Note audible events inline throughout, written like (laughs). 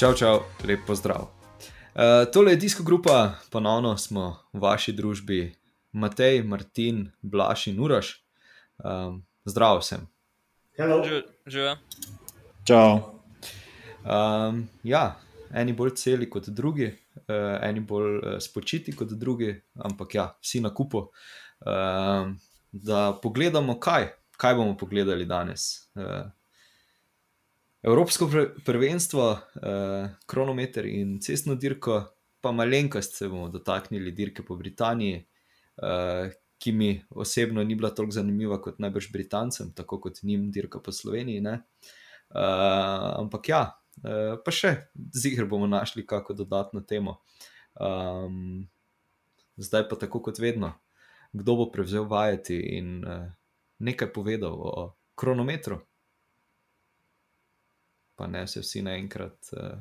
Čau, čau, lep pozdrav. Uh, tole je disko grupa, ponovno smo v vaši družbi, Matej, Martin, Blaž in Uraš. Um, zdrav vsem. Živijo. Čau. Um, ja, eni bolj celi kot drugi, uh, eni bolj uh, spočiti kot drugi, ampak ja, vsi na kupu. Uh, da pogledamo, kaj, kaj bomo pogledali danes. Uh, Evropsko prvenstvo, uh, kronometer in cestno dirko, pa malenkost se bomo dotaknili dirke po Britaniji, uh, ki mi osebno ni bila tako zanimiva kot najbrž Britancem, tako kot njim dirka po Sloveniji. Uh, ampak ja, uh, pa še zihar bomo našli kako dodatno temo. Um, zdaj pa tako kot vedno, kdo bo prevzel vajeti in uh, nekaj povedal o kronometru. Pa ne se vsi naenkrat uh,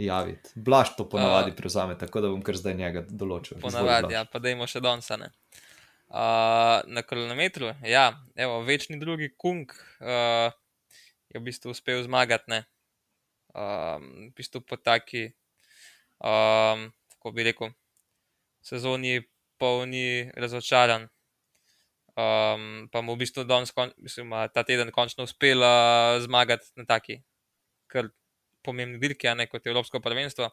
javiti. Blaž to ponavadi uh, prevzame, tako da bom kar zdaj njega določil. Ponavadi, ja, pa da imamo še danes. Uh, na kronometru, ja, evo, večni drugi kung uh, je v bistvu uspel zmagati. Um, v bistvu po taki, um, kako bi rekel, sezoni polni razočaran. Um, pa mu v bistvu danes, mislim, ta teden končno uspel uh, zmagati na taki, kar pomembni dirki, ne kot Evropsko prvenstvo.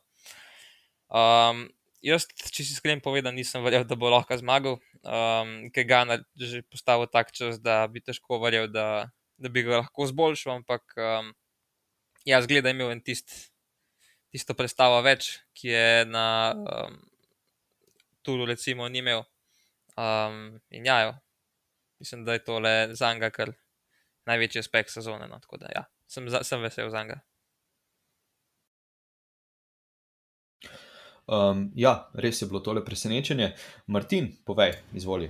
Um, jaz, če si iskren povedan, nisem verjel, da bo lahko zmagal, um, ker ga je že postavil tak čas, da bi težko verjel, da, da bi ga lahko zboljšal, ampak um, ja, zgleda, da je imel en tist, tisto predstavo več, ki je na um, Tulu, recimo, ni imel. Um, in ja, jo, mislim, da je to le za njega, kar največji uspeh sezone. No, da ja, sem, sem vesel za njega. Um, ja, res je bilo tole presenečenje. Martin, povej, izvoli.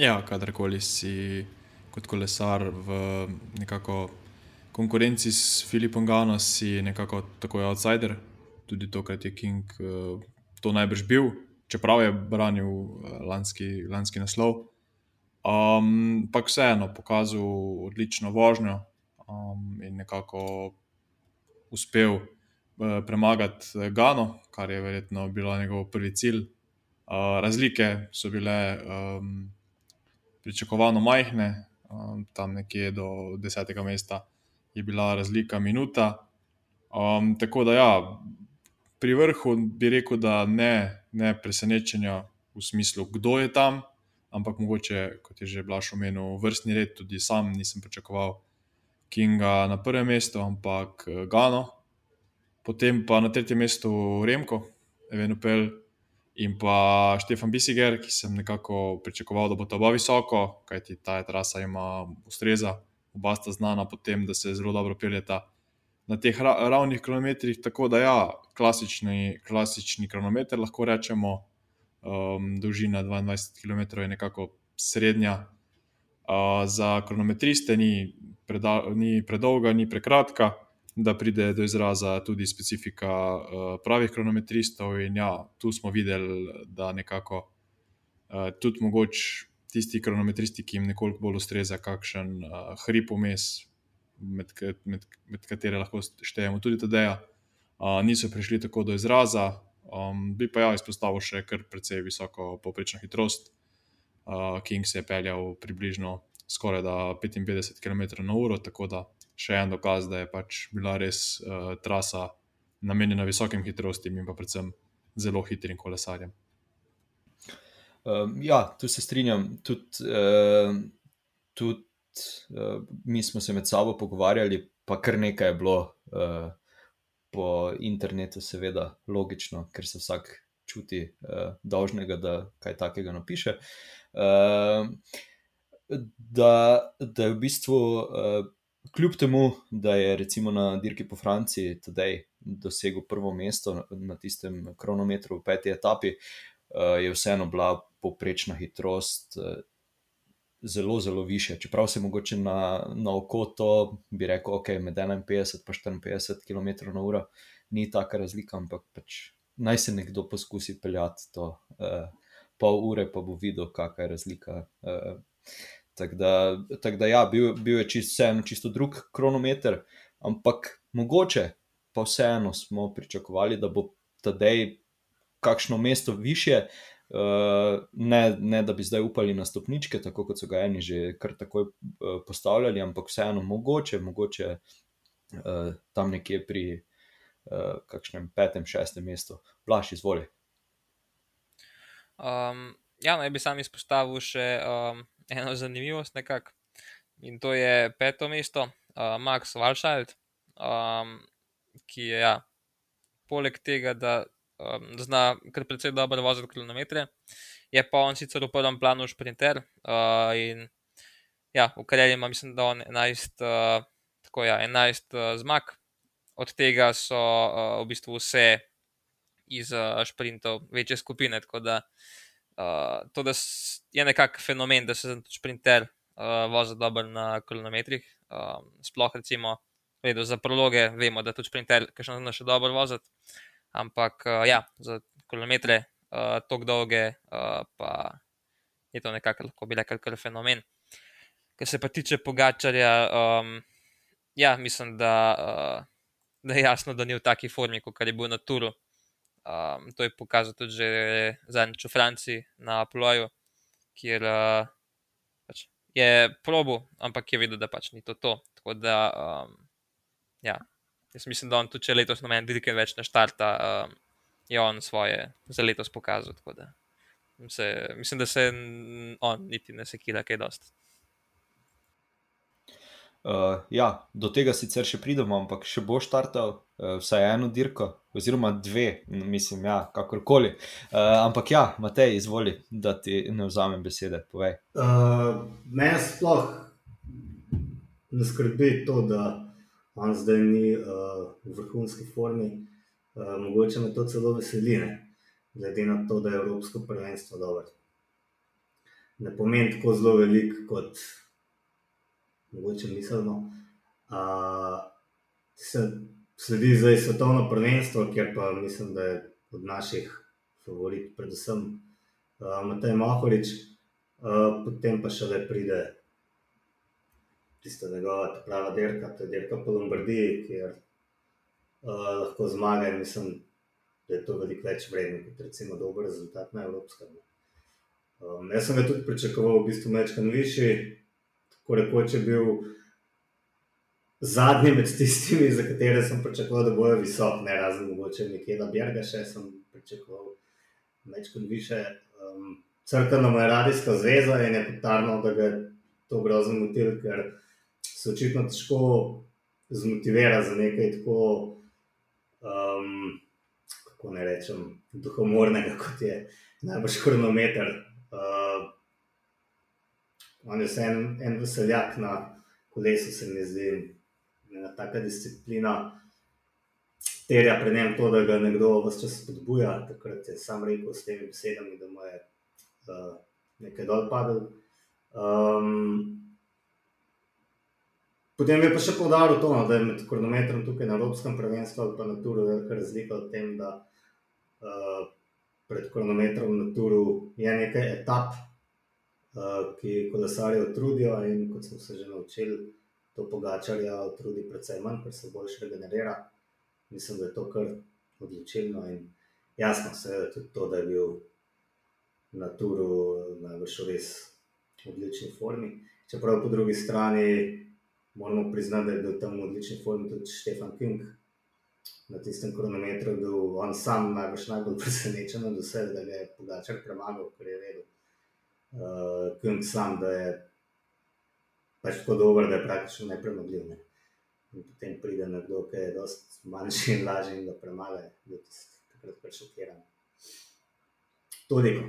Ja, kadarkoli si kot kolesar v nekako konkurenci s Filipom Gano, si nekako tako outsider, tudi tokrat je King uh, to najbrž bil, čeprav je branil uh, lanski, lanski naslov. Um, pa vseeno pokazal odlično vožnjo um, in nekako uspel premagati eh, Gano, kar je verjetno bilo njegov prvi cilj. Uh, razlike so bile um, pričakovano majhne, um, tam nekje do desetega mesta je bila razlika minuta. Um, tako da, ja, pri vrhu bi rekel, da ne, ne presenečenja v smislu, kdo je tam ampak mogoče, kot je že Blaž omenil, vrstni red, tudi sam nisem pričakoval Kinga na prvem mestu, ampak eh, Gano, potem pa na tretjem mestu Remko, Evenupel in pa Štefan Bisiger, ki sem nekako pričakoval, da bo ta oba visoko, kajti ta trasa ima ustreza, oba sta znana potem, da se zelo dobro peljeta. Na teh ravnih kronometrih, tako da, ja, klasični, klasični kronometer, lahko rečemo, um, dolžina 22 km je nekako srednja. Uh, za kronometriste ni, preda, ni predolga, ni prekratka, da pride do izraza tudi specifika uh, pravih kronometristov. In ja, tu smo videli, da nekako uh, tudi mogoče tisti kronometristi, ki jim nekoliko bolj ustreza, kakšen uh, hrib vmes, med, med, med katere lahko štejemo tudi TD-ja, uh, niso prišli tako do izraza. Um, bi pa ja izpostavil še kar precej visoko povprečno hitrost. Uh, King se je peljal približno skoraj 55 km/h, tako da še en dokaz, da je pač bila res uh, trasa namenjena visokim hitrostim in pa predvsem zelo hitrim kolesarjem. Um, ja, tu se strinjam. Tudi uh, tud, uh, mi smo se med sabo pogovarjali, pa kar nekaj je bilo. Uh, po internetu, seveda, logično, ker se vsak čuti uh, dolžnega, da kaj takega napiše. Uh, da, da je v bistvu, uh, kljub temu, da je recimo na dirki po Franciji tudi dosegel prvo mesto na, tistem kronometru v peti etapi, uh, je vseeno bila povprečna hitrost. Uh, Zelo, zelo više. Čeprav se mogoče na, na oko to bi rekel, ok, med 51 in 54 km/h ni taka razlika, ampak pač naj se nekdo poskusi peljati to uh, pol ure, pa bo videl, kakšna je razlika. Uh, Tako da, tak da, ja, bil, bil je čist, vseeno čisto drug kronometer, ampak mogoče pa vseeno smo pričakovali, da bo tedej kakšno mesto više. Uh, ne, ne, da bi zdaj upali na stopničke, tako kot so ga eni že kar takoj uh, postavljali, ampak vseeno mogoče, mogoče uh, tam nekje pri uh, kakšnem petem, šestem mestu. Blaž, izvoli. Um, ja, naj bi sam izpostavil še um, eno zanimivost, nekako. In to je peto mesto, uh, Max Walschild, um, ki je, ja, poleg tega, da um, zna kar precej dobro voziti kilometre. Je pa on sicer v prvem planu šprinter uh, in ja, v karieri ima, mislim, da on 11, uh, tako ja, 11 uh, zmag, od tega so uh, v bistvu vse iz uh, šprintov, večje skupine. Tako da uh, to da je nekako fenomen, da se za šprinter uh, vozi dobro na kilometrih. Um, sploh recimo, vedo, za prologe vemo, da tudi šprinter, ki še ne še dobro voziti ampak uh, ja, za kilometre uh, tako dolge, uh, pa je to nekako lahko bi rekel kar fenomen. Kar se pa tiče pogačarja, um, ja, mislim, da, uh, da je jasno, da ni v taki formi, kot je bil na Turu. Um, to je pokazal tudi že zadnjič v Franciji na Ploju, kjer uh, pač je probo, ampak je videl, da pač ni to. to. Tako da, um, ja, Jaz mislim, da on tudi če letos na meni dirke več ne štarta, um, je on svoje za letos pokazal. Se, mislim, da se on niti ne sekira, kaj dosti. Uh, ja, do tega sicer še pridemo, ampak še bo štartal uh, vsaj eno dirko, oziroma dve, mislim, ja, kakorkoli. Uh, ampak ja, Matej, izvoli, da ti ne vzamem besede. Uh, Mene sploh ne skrbi to, da on zdaj ni uh, v vrhunski formi. Uh, mogoče me to celo veseli, ne? glede na to, da je Evropsko prvenstvo dobro. Ne pomeni tako zelo velik, kot mogoče mislimo. Uh, se sledi zdaj svetovno prvenstvo, kjer pa mislim, da je od naših favoritov, predvsem uh, Matej Mahorič, uh, potem pa še le pride tista njegova prava dirka, to je dirka po Lombardiji, kjer uh, lahko zmaga in mislim, da je to veliko več vredno kot recimo dober rezultat na Evropskem. Um, jaz sem ga tudi pričakoval, v bistvu večkrat višji, tako rekoč je bil zadnji med tistimi, za katere sem pričakoval, da bojo visok, ne razen mogoče na Bjerga, še sem pričakoval večkrat više. Um, Crkveno je radijska zveza in je potarno, da ga je to grozno motil, ker se očitno težko zmotivira za nekaj tako, um, kako ne rečem, duhomornega, kot je najbrž kronometer. Uh, on je en, en veseljak na kolesu, se mi zdi, ena taka disciplina. Terja pri njem to, da ga nekdo vse čas spodbuja. Takrat je sam rekel s temi besedami, da mu je uh, nekaj dol padel. Um, Potem je pa še povdaril to, no, da je med kronometrom tukaj na Evropskem prvenstvu ali pa na Turu velika razlika v tem, da uh, pred kronometrom na Turu je nekaj etap, ki kolesarje utrudijo in kot smo se že naučili, to pogačarja utrudi predvsem manj, ker se boljše regenerira. Mislim, da je to kar odločilno in jasno, seveda tudi to, da je bil na Turu najbrž v res odlični formi. Čeprav po drugi strani moramo priznati, da je bil tam v odlični formi tudi Štefan King. Na tistem kronometru je bil on sam najbolj presenečen od vseh, da ga je Pogačar premagal, ker je vedel. Uh, King sam, da je pač tako dober, da je praktično nepremagljiv. Ne? In potem pride nekdo, ki je dosti manjši in lažji in da premaga, da je takrat pač šokiran. Toliko.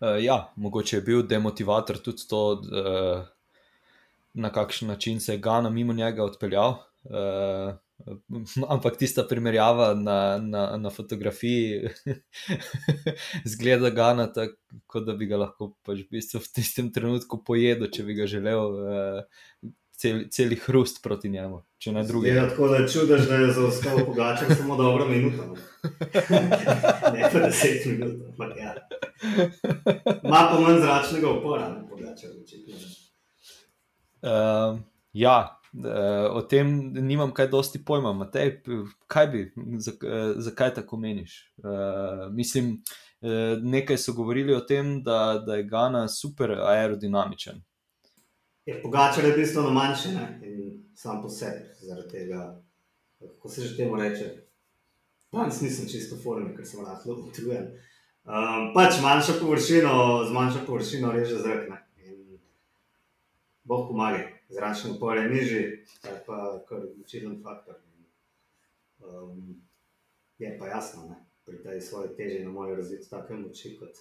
Uh, ja, mogoče je bil demotivator tudi to, uh, na kakšen način se je Gana mimo njega odpeljal. Uh, (laughs) ampak tista primerjava na, na, na fotografiji (laughs) zgleda Gana tako, da bi ga lahko pač v, bistvu v tistem trenutku pojedel, če bi ga želel. Uh, Cel, celi hrust proti njemu, če ne drugi. Je tako, da čudež, da je zaostal pogaček samo dobro minuto. (laughs) ne pa deset minut, ampak ja. Ma pa manj zračnega upora, ne pogaček, očitno. Uh, ja, o tem nimam kaj dosti pojma. Matej, kaj bi, zakaj tako meniš? Mislim, nekaj so govorili o tem, da, da je Gana super aerodinamičen. Je pogačar je bistveno manjši in sam po sebi zaradi tega, kako se že temu reče. Danes nisem čisto formen, ker sem lahko utrujen. Um, pač manjša površina, z manjšo površino reže zrak. Ne? Bog pomaga, zračni upor je nižji, to je pa kar odločilen faktor. Um, je pa jasno, ne? pri tej svoji teži ne more razviti take moči kot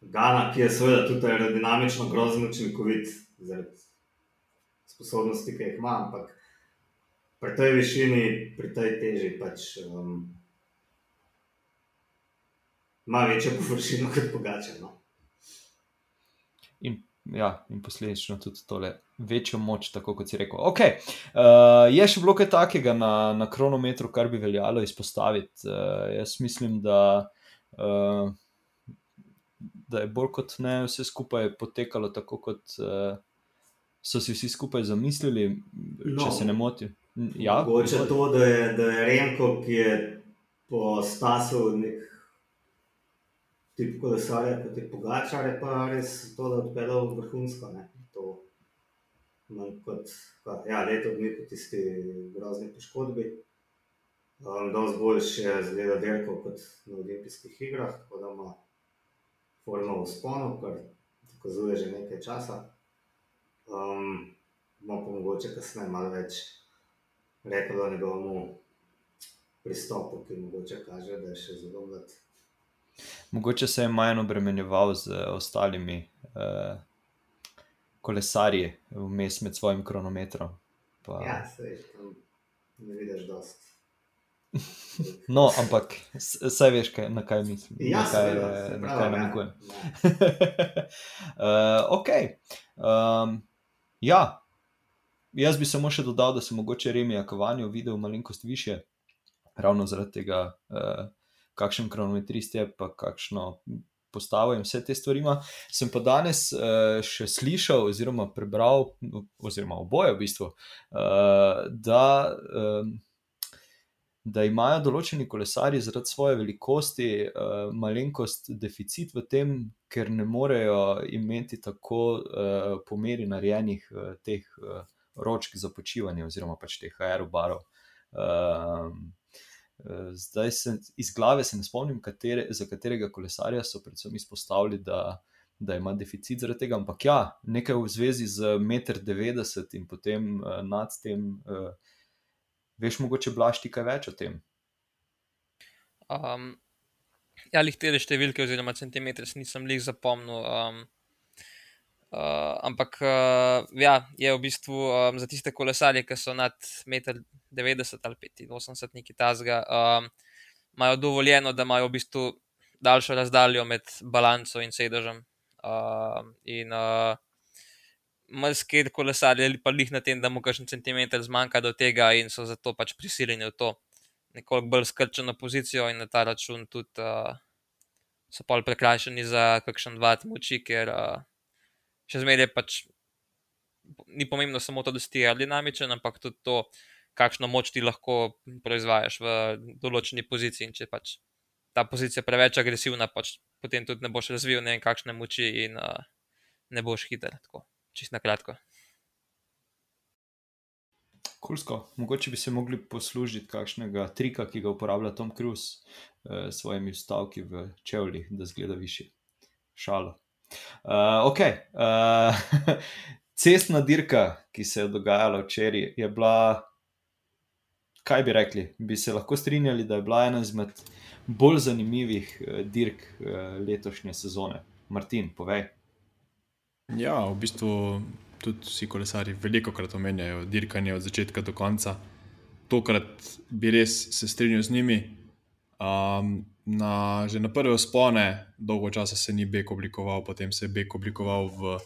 Gana, ki je seveda tudi aerodinamično grozno učinkovit zaradi sposobnosti, ki jih ima, ampak pri tej višini, pri tej teži pač um, ima večjo površino kot pogače. No? ja, in posledično tudi tole večjo moč, tako kot si rekel. Okay. Uh, je še bilo kaj takega na, na kronometru, kar bi veljalo izpostaviti? Uh, jaz mislim, da, uh, da je bolj kot ne vse skupaj potekalo tako, kot uh, so si vsi skupaj zamislili, no, če se ne motim. Ja, Mogoče to, da je, da je Remko, ki je po Stasu nek tip kolesarja, kot je Pogačar, je pa res to, da odpeljal vrhunsko. Ne? Manj kot pa, ja, leto dni po tisti grozni poškodbi. Um, Dosti boljši je zgleda dirkal kot na olimpijskih igrah, tako da ima formo v sponu, kar dokazuje že nekaj časa. Um, bomo pa mogoče kasneje malo več rekel o njegovem pristopu, ki mogoče kaže, da je še zelo mlad. Mogoče se je manj obremenjeval z ostalimi uh, kolesarji, vmes med svojim kronometrom. Pa... Ja, sej, ne vidiš dosti. (laughs) No, ampak vse veš, kaj, na kaj mislim. Ja, na kaj, seveda, na kaj namigujem. Ja. uh, ok. Um, ja, jaz bi samo še dodal, da sem mogoče Remi Akovanju videl malenkost više, ravno zaradi tega. Uh, kakšen kronometrist je, pa kakšno postavo in vse te stvari. Sem pa danes uh, še slišal, oziroma prebral, oziroma oboje v bistvu, uh, da. Um, Da imajo določeni kolesari zaradi svoje velikosti uh, malenkost deficit v tem, ker ne morejo imeti tako uh, pomeri narejenih uh, teh uh, ročk za počivanje, oziroma pač teh aerobarov. Uh, zdaj se iz glave se ne spomnim, katere, za katerega kolesarja so predvsem izpostavili, da, da ima deficit zaradi tega. Ampak ja, nekaj v zvezi z 1,90 m in potem uh, nad tem, uh, veš, mogoče blašti kaj več o tem. Um, ja, lih te številke, oziroma centimetre, nisem jih zapomnil. Um, Uh, ampak uh, ja, je v bistvu um, za tiste kolesarje, ki so nad 1,90 m ali 85 nekaj tasga, um, imajo dovoljeno, da imajo v bistvu daljšo razdaljo med balanco in sedežem. Uh, in uh, mrzke kolesarje ali pa jih na tem, da mu kakšen centimeter zmanjka do tega in so zato pač prisiljeni v to nekoliko bolj skrčeno pozicijo in na ta račun tudi uh, so pol prekrajšani za kakšen vat moči, ker uh, še zmeraj pač ni pomembno samo to, da si aerodinamičen, ampak tudi to, kakšno moč ti lahko proizvajaš v določeni poziciji. In če pač ta pozicija preveč agresivna, pač potem tudi ne boš razvil ne vem kakšne moči in uh, ne boš hiter. Tako, čist na kratko. Kulsko. Mogoče bi se mogli poslužiti kakšnega trika, ki ga uporablja Tom Cruise s eh, svojimi stavki v čevljih, da zgleda više. Šalo. Uh, ok. Uh, cestna dirka, ki se je dogajala včeraj, je bila, kaj bi rekli, bi se lahko strinjali, da je bila ena izmed bolj zanimivih uh, dirk uh, letošnje sezone. Martin, povej. Ja, v bistvu tudi vsi kolesari veliko krat omenjajo dirkanje od začetka do konca. Tokrat bi res se strinjal z njimi. Um, na, že na prve spone, dolgo časa se ni Bek oblikoval, potem se je Bek oblikoval v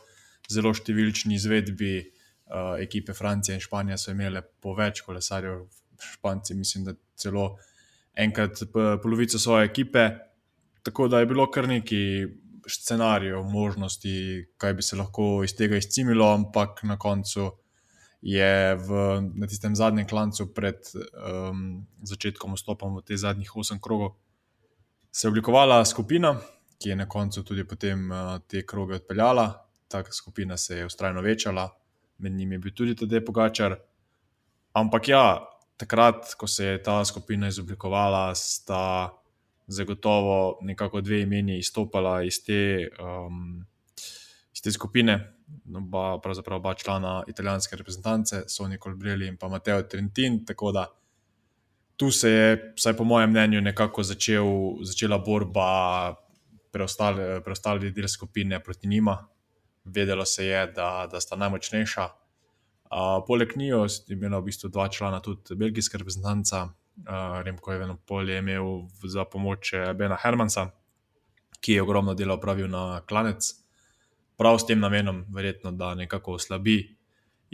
zelo številčni izvedbi. Uh, ekipe Francije in Španije so imele po več kolesarjev, Španci, mislim, da celo enkrat polovico svoje ekipe. Tako da je bilo kar nekaj scenarijev, možnosti, kaj bi se lahko iz tega izcimilo, ampak na koncu je v, na tistem zadnjem klancu pred um, začetkom vstopa v te zadnjih osem krogov se oblikovala skupina, ki je na koncu tudi potem uh, te kroge odpeljala. Ta skupina se je ustrajno večala, med njimi je bil tudi Tadej Pogačar. Ampak ja, takrat, ko se je ta skupina izoblikovala, sta zagotovo nekako dve imeni izstopala iz te, um, iz te skupine oba, pravzaprav oba člana italijanske reprezentance, Sony Colbrelli in pa Mateo Trentin. Tako da tu se je, vsaj po mojem mnenju, nekako začel, začela borba preostale del skupine proti njima. Vedelo se je, da, da sta najmočnejša. Uh, poleg njih je imela v bistvu dva člana, tudi belgijska reprezentanca, uh, Remko je eno polje imel za pomoč Bena Hermansa, ki je ogromno dela opravil na klanec prav s tem namenom, verjetno, da nekako oslabi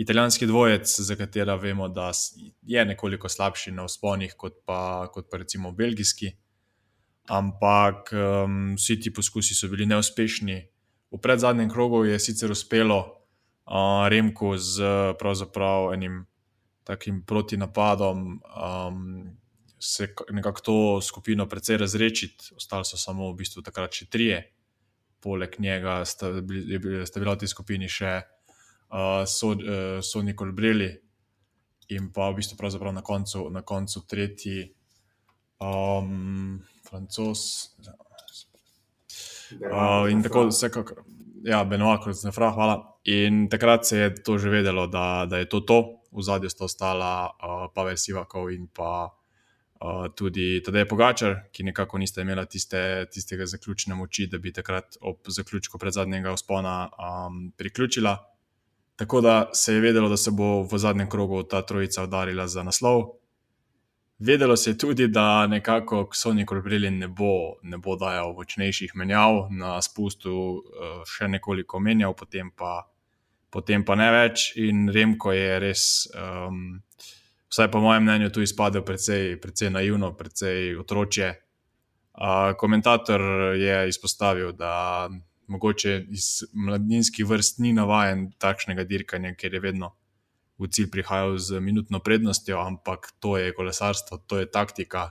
italijanski dvojec, za katera vemo, da je nekoliko slabši na vzponih kot pa, kot pa recimo belgijski. Ampak um, vsi ti poskusi so bili neuspešni. V predzadnjem krogu je sicer uspelo uh, Remku z pravzaprav enim takim protinapadom. Um, Se nekako to skupino precej razrečiti, ostali so samo v bistvu takrat še trije, poleg njega sta, bili, sta bila v tej skupini še uh, Sony uh, Colbrelli in pa v bistvu na koncu, na koncu tretji, um, francos. Uh, in tako, vsekakor, ja, Benoit, kot se ne fra, hvala. In takrat se je to že vedelo, da, da je to to, v zadju sta ostala uh, Pavel Sivakov in pa tudi Tadej Pogačar, ki nekako niste imeli tiste, tistega zaključne moči, da bi takrat ob zaključku pred zadnjega uspona um, priključila. Tako da se je vedelo, da se bo v zadnjem krogu ta trojica udarila za naslov. Vedelo se je tudi, da nekako Sony Colbrelli ne bo, ne bo dajal močnejših menjav, na spustu uh, še nekoliko menjal, potem pa, potem pa ne več. In Remko je res. Um, vsaj po mojem mnenju, tu izpadel precej, precej naivno, precej otročje. Uh, komentator je izpostavil, da mogoče iz mladinskih vrst ni navaden takšnega dirkanja, ker je vedno v cilj prihajal z minutno prednostjo, ampak to je kolesarstvo, to je taktika.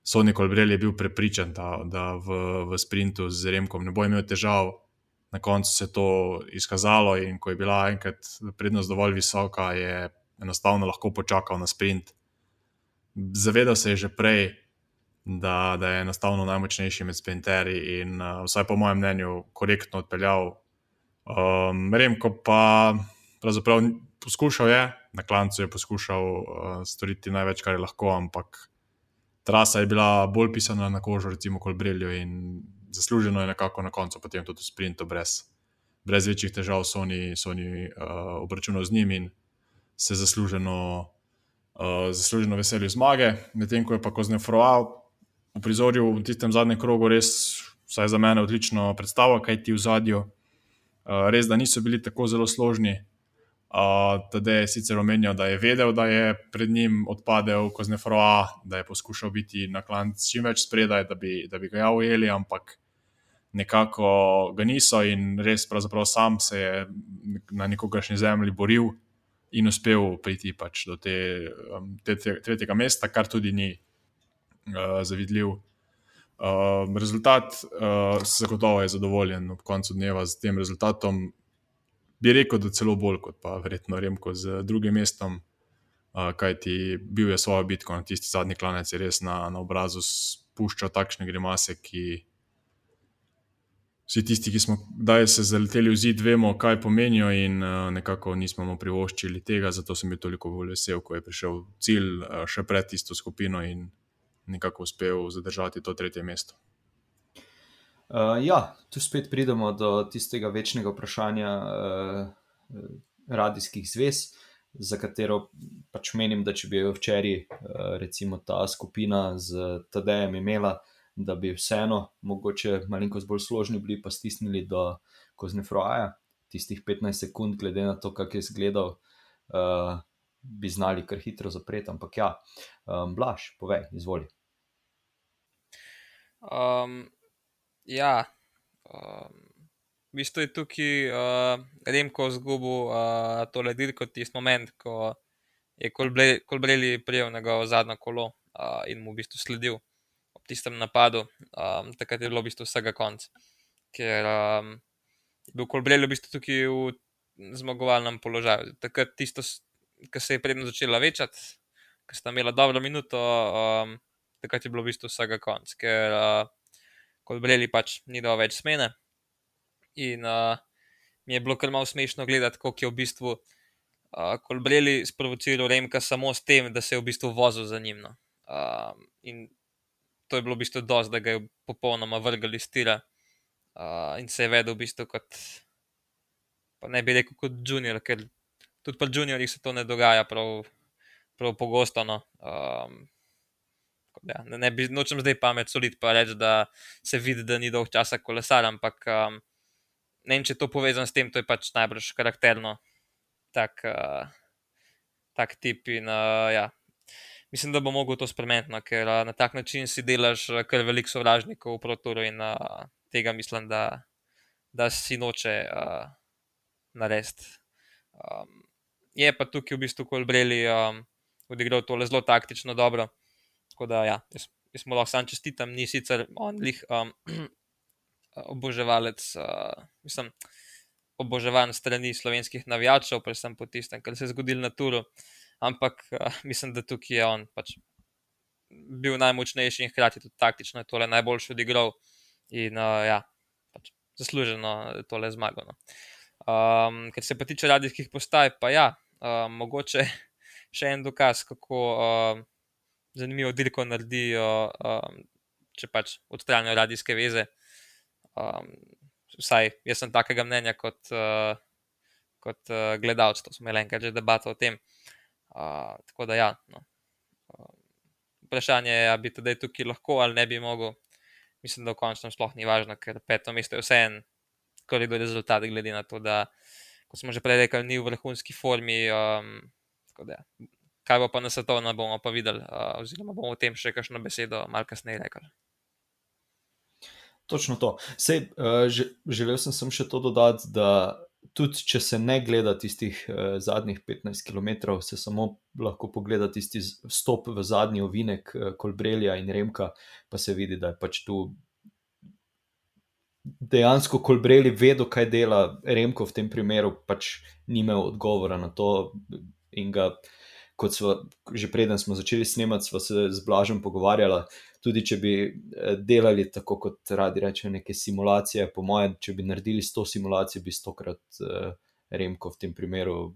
Sony Colbrelli je bil prepričan, da, da v, v sprintu z Remkom ne bo imel težav. Na koncu se je to izkazalo, in ko je bila enkrat prednost dovolj visoka, je enostavno lahko počakal na sprint. Zavedal se je že prej, da, da je enostavno najmočnejši med sprinterji in uh, vsaj po mojem mnenju korektno odpeljal. Um, Remko pa pravzaprav poskušal je, na klancu je poskušal uh, storiti največ, kar je lahko, ampak trasa je bila bolj pisana na kožo, recimo Kolbrelju in zasluženo je nekako na koncu potem tudi sprinto brez. Brez večjih težav so oni, oni uh, obračunali z njimi in se zasluženo, uh, zasluženo veselijo zmage, medtem ko je pa Koznefroa v prizorju v tistem zadnjem krogu res, vsaj za mene, odlično predstavo, kaj ti v zadju. Uh, res, da niso bili tako zelo složni. Tadej je sicer omenjal, da je vedel, da je pred njim odpadel Koznefroa, da je poskušal biti na klanc čim več spredaj, da bi, da bi ga ja ujeli, ampak nekako ga niso in res, pravzaprav sam se je na nekogašnji zemlji boril in uspel priti pač do te, um, te, te, tretjega mesta, kar tudi ni uh, zavidljiv. Uh, rezultat, uh, zagotovo je zadovoljen ob koncu dneva z tem rezultatom. Bi rekel, da celo bolj kot pa verjetno Remko z drugim mestom, uh, kajti bil je svojo bitko na tisti zadnji klanec, je res na, na obrazu spuščal takšne grimase, ki, vsi tisti, ki smo kdaj se zaleteli v zid, vemo, kaj pomenijo, in uh, nekako nismo mu privoščili tega, zato sem bil toliko bolj vesel, ko je prišel cilj uh, še pred tisto skupino in nekako uspel zadržati to tretje mesto. Uh, ja, tu spet pridemo do tistega večnega vprašanja uh, radijskih zvez, za katero pač menim, da če bi jo včeraj, uh, recimo, ta skupina z TD-jem imela, da bi vseeno, mogoče malo bolj složni bili, pa stisnili do Koznefroja, tistih 15 sekund, glede na to, kako je izgledal, uh, bi znali kar hitro zapreti. Ampak ja, um, blaž, povej, izvoli. Um, ja, um, v bistvu je tukaj uh, Remko zgubil uh, tole dirko, tisti moment, ko je Kolbreli prijel njegovo zadnjo kolo uh, in mu v bistvu sledil ob tistem napadu. Um, takrat je bilo v bistvu vsega konc. Ker um, je bil Kolbreli v bistvu tukaj v zmagovalnem položaju. Takrat tisto, kar se je predno začela večati, ker sta imela dobro minuto, um, takrat je bilo v bistvu vsega konc. Ker uh, Kolbreli pač ni dal več smene. In uh, mi je bilo kar malo smešno gledati, kako je v bistvu uh, Kolbreli sprovociral Remka samo s tem, da se je v bistvu vozil za njim. No. Uh, in to je bilo v bistvu dosti, da ga je popolnoma vrgel iz tira uh, in se je vedel v bistvu kot, ne bi rekel kot junior, ker tudi pri juniorjih se to ne dogaja prav, prav pogosto. No. Um, Ja, ne, ne bi, nočem zdaj pamet soliti, pa reči, da se vidi, da ni dolg časa kolesar, ampak um, ne vem, če je to povezano s tem, to je pač najbrž karakterno, tak, uh, tak tip. In, uh, ja. Mislim, da bo mogel to spremeniti, no, ker uh, na tak način si delaš kar veliko sovražnikov v protoru in uh, tega mislim, da, da si noče uh, narediti. Um, je pa tukaj v bistvu Kolbreli um, odigral tole zelo taktično dobro. Tako da, ja, jaz, jaz mu lahko sam čestitam, ni sicer on lih. Um, (clears throat) oboževalec, uh, mislim, oboževan strani slovenskih navijačev, predvsem po tistem, kar se je zgodilo na Turu. Ampak uh, (laughs) mislim, da tukaj je on pač bil najmočnejši in hkrati tudi taktično je tole najboljši odigral in uh, ja, pač zasluženo tole zmago. No. Um, ker se pa tiče radijskih postaj, pa ja, uh, mogoče (laughs) še en dokaz, kako uh, zanimivo dirko naredijo, uh, če pač odstranijo radijske veze. Um, vsaj jaz sem takega mnenja kot, uh, kot uh, gledalec, to smo imeli enkrat že debato o tem. Uh, tako da, ja, no. uh, vprašanje je, ali bi tudi tukaj lahko ali ne bi mogel. Mislim, da v končnem sploh ni važno, ker peto mesto je vseeno, kar je do rezultata, glede na to, da, kot smo že prej rekli, ni v vrhunski formi. Um, da, ja. Kaj bo pa na svetovnem, bomo pa videli, uh, oziroma bomo o tem še kakšno besedo malo kasneje rekli. Točno to. Sej, uh, že, želel sem, sem še to dodati, da tudi če se ne gleda tistih uh, zadnjih 15 km, se samo lahko pogleda tisti stop v zadnji ovinek uh, Kolbrelja in Remka, pa se vidi, da je pač tu. Dejansko, ko Breli vedo, kaj dela Remko v tem primeru, pač ni imel odgovora na to. In ga, kot smo že preden smo začeli snemati, smo se z Blažem pogovarjali, tudi če bi eh, delali tako, kot radi rečejo, neke simulacije, po mojem, če bi naredili 100 simulacij, bi stokrat uh, Remko v tem primeru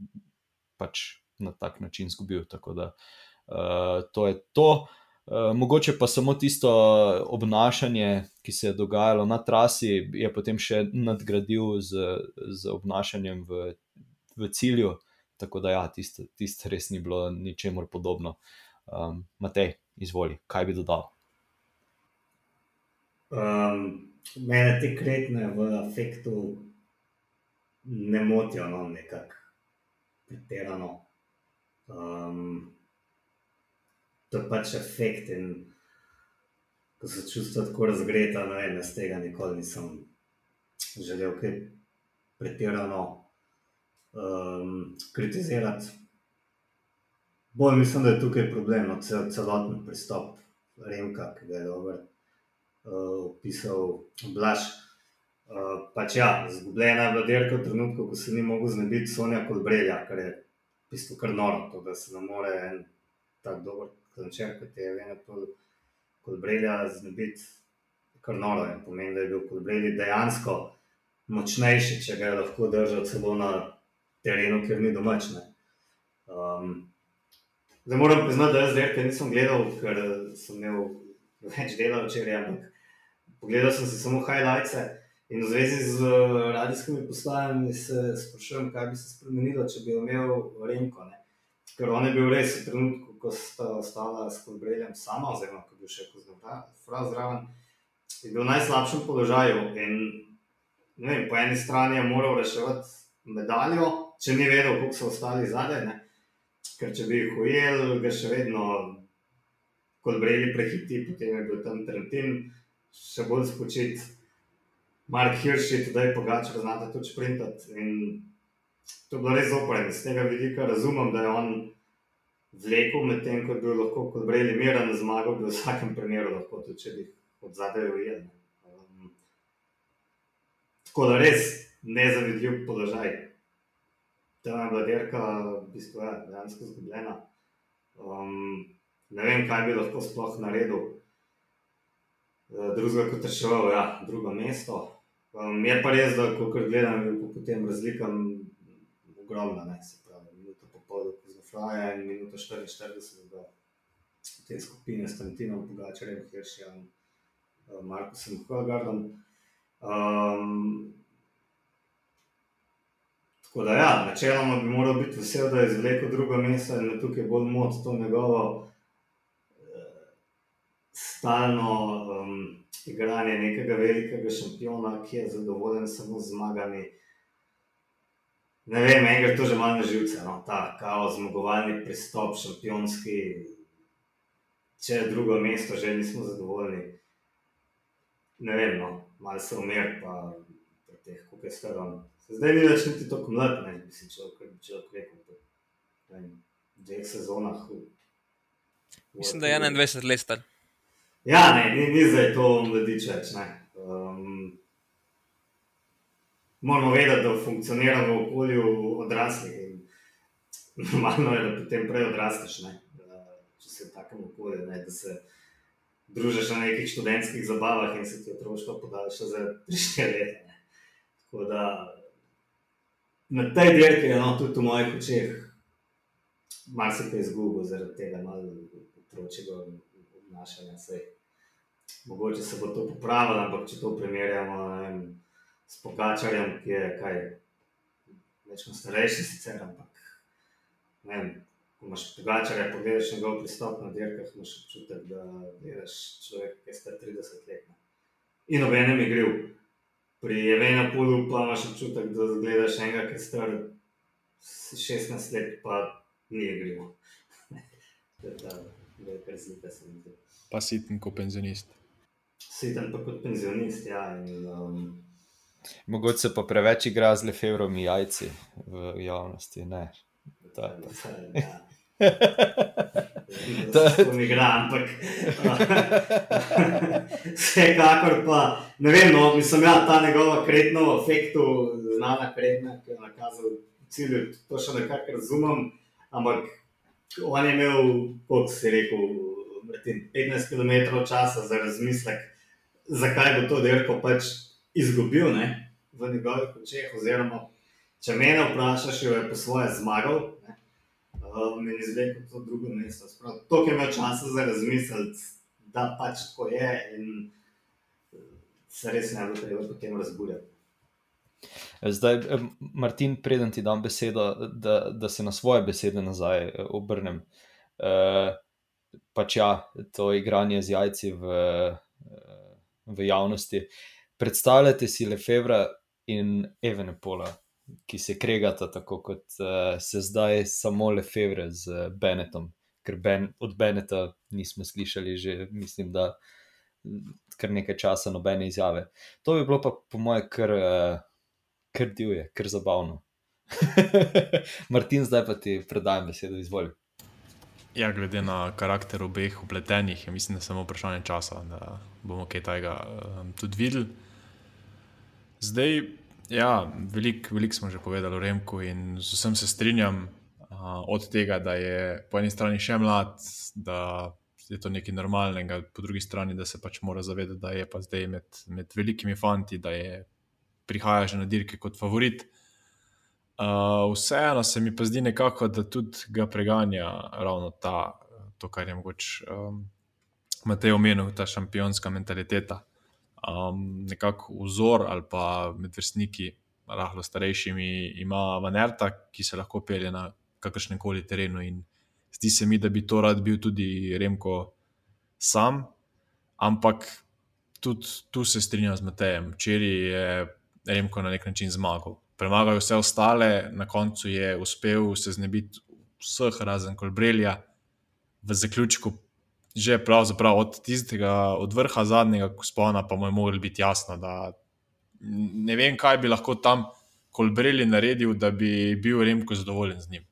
pač na tak način izgubil. Tako da uh, to je to. Uh, mogoče pa samo tisto obnašanje, ki se je dogajalo na trasi, je potem še nadgradil z, z obnašanjem v, v cilju. Tako da, ja, tisto tist res ni bilo ničemur podobno. Um, Matej, izvoli, kaj bi dodal? Um, mene te kretne v efektu ne motijo, no, nekako pretirano. Um, to je pač efekt in ko se čustva tako razgreta, ne vem, jaz tega nikoli nisem želel kaj pretirano um, kritizirati. Bolj mislim, da je tukaj problem, no, cel, celoten pristop Remka, ki ga je dobro uh, opisal Blaž. Uh, pač ja, zgubljena je bila dirka v trenutku, ko se ni mogel znebiti Sonja kot Brelja, kar je bistvu kar noro, to, da se ne more en tak dober klančer, kot je Vena kot Brelja, znebiti kar noro. In pomeni, da je bil kot Brelji dejansko močnejši, če ga je lahko držal celo na terenu, kjer ni domačne. Um, zdaj moram priznati, da jaz zdaj nisem gledal, ker sem imel več dela včeraj, ampak pogledal sem si samo highlights. In v zvezi z uh, radijskimi postajami se sprašujem, kaj bi se spremenilo, če bi imel Renko. Ne? Ker on je bil res v trenutku, ko sta ostala s Kolbreljem sama, oziroma ko bi še kozdal zraven, je bil v najslabšem položaju. In vem, po eni strani je moral reševati medaljo, če ni vedel, koliko so ostali zadaj. Ker če bi jih ujel, ga še vedno kot breli prehiti, potem je bil tam Trentin, še bolj spočit. Mark Hirsch je tudi pogačal, znate tudi sprintati. In to je bilo res zoprno. Z tega vidika razumem, da je on vlekel med tem, ko je bil lahko kot breli miren, zmagal bi v vsakem primeru, lahko tudi če bi od zadaj ujel. Um, tako da res nezavidljiv položaj. Je bila dirka, v bistvu je ja, dejansko zgubljena. Um, ne vem, kaj bi lahko sploh naredil. Uh, drugega kot reševal, ja, drugo mesto. Um, je pa res, da ko gledam, je potem razlikam ogromna. Ne, se pravi, minuto popoldne, ko zafraja in minuto 44, da te skupine s Tantinom, Pogačarjem, Hršjem, uh, Markusom, Hvalgardom. Um, tako da, ja, načeloma bi moral biti vesel, da je izvlekel drugo mesto in da tukaj bolj moč to njegovo uh, stalno. Um, igranje nekega velikega šampiona, ki je zadovoljen samo z zmagami. Ne vem, je to že malo na živce, no? ta kaos, zmagovalni pristop, šampionski. Če je drugo mesto, že nismo zadovoljni. Ne vem, no, malo se umir, pa pri teh, kako je starom. Zdaj ni več niti tako mlad, ne bi si človek, človek rekel, v dveh sezonah. Mislim, da je 21 let star. Ja, ne, ni, ni zdaj to mladič več. Um, moramo vedeti, da funkcionira v okolju odraslih. Normalno je, da potem prej odrasteš, ne? če si v takem okolju, ne? da se družiš na nekih študentskih zabavah in se ti otroštvo podaljša za 3-4 leta. Tako da na tej dirki je no, tudi v mojih očeh marsikaj izgubil zaradi tega malega otročjega obnašanja. Mogoče se bo to popravilo, ampak če to primerjamo vem, s Pokačarjem, ki je kaj večino starejši, sicer, ampak ne vem. Ko imaš drugačarja, pogledaš njegov pristop na dirkah, imaš občutek, da gledaš človek, ki je star 30 let. In ob enem je gril. Pri Evenu Pulu pa imaš občutek, da gledaš enega, ki je star 16 let, pa ni (laughs) to ta velika razlika, se mi zdi pa siten kot penzionist. Siten pa kot penzionist, ja. In, um... Mogoče se pa preveč igra z lefevromi jajci v javnosti. Ne. To je (laughs) mi gre, ampak (laughs) vsekakor pa ne vem, no, mislim, ja, ta njegova kretna v efektu, znana kretna, ki je nakazal cilj, to še nekako razumem, ampak on je imel, kot si rekel, 15 km časa za razmislek, zakaj bo to dirko pač izgubil ne, v njegovih očeh. Oziroma, če me vprašaš, jo je po svoje zmagal, mi je izrekel to drugo mesto. To, ki imel časa za razmislek, da pač tako je in se res ne bo treba potem razburjati. Zdaj, Martin, preden ti dam besedo, da, da se na svoje besede nazaj eh, obrnem. Uh, pač ja, to igranje z jajci v, v javnosti. Predstavljate si Lefebvre in Evenepola, ki se kregata tako, kot uh, se zdaj samo Lefebvre z Benetom, ker ben, od Beneta nismo slišali že, mislim, da kar nekaj časa nobene izjave. To bi bilo pa po moje kar, uh, kar divje, kar zabavno. (laughs) Martin, zdaj pa ti predajam besedo, izvolj. Ja, glede na karakter obeh upletenih, je mislim, da je samo vprašanje časa, da bomo kaj takega um, tudi videli. Zdaj, ja, veliko velik smo že povedali o Remku in z vsem se strinjam, uh, od tega, da je po eni strani še mlad, da je to nekaj normalnega, po drugi strani, da se pač mora zavedati, da je pa zdaj med, med velikimi fanti, da je prihaja že na dirke kot favorit. Uh, vseeno se mi pa zdi nekako, da tudi ga preganja ravno ta, to, kar je mogoče um, Matej omenil, ta šampionska mentaliteta. Um, nekako vzor ali pa med vrstniki, lahko starejšimi, ima Vanerta, ki se lahko pelje na kakršnem koli terenu. In zdi se mi, da bi to rad bil tudi Remko sam, ampak tudi tu se strinjam z Matejem. Včeraj je Remko na nek način zmagal premagal vse ostale, na koncu je uspel se znebiti vseh, razen kolbrelja, v zaključku, že pravzaprav od tistega, od vrha zadnjega spona, pa mu je moralo biti jasno, da ne vem, kaj bi lahko tam Kolbreli naredil, da bi bil Remko zadovoljen z njim.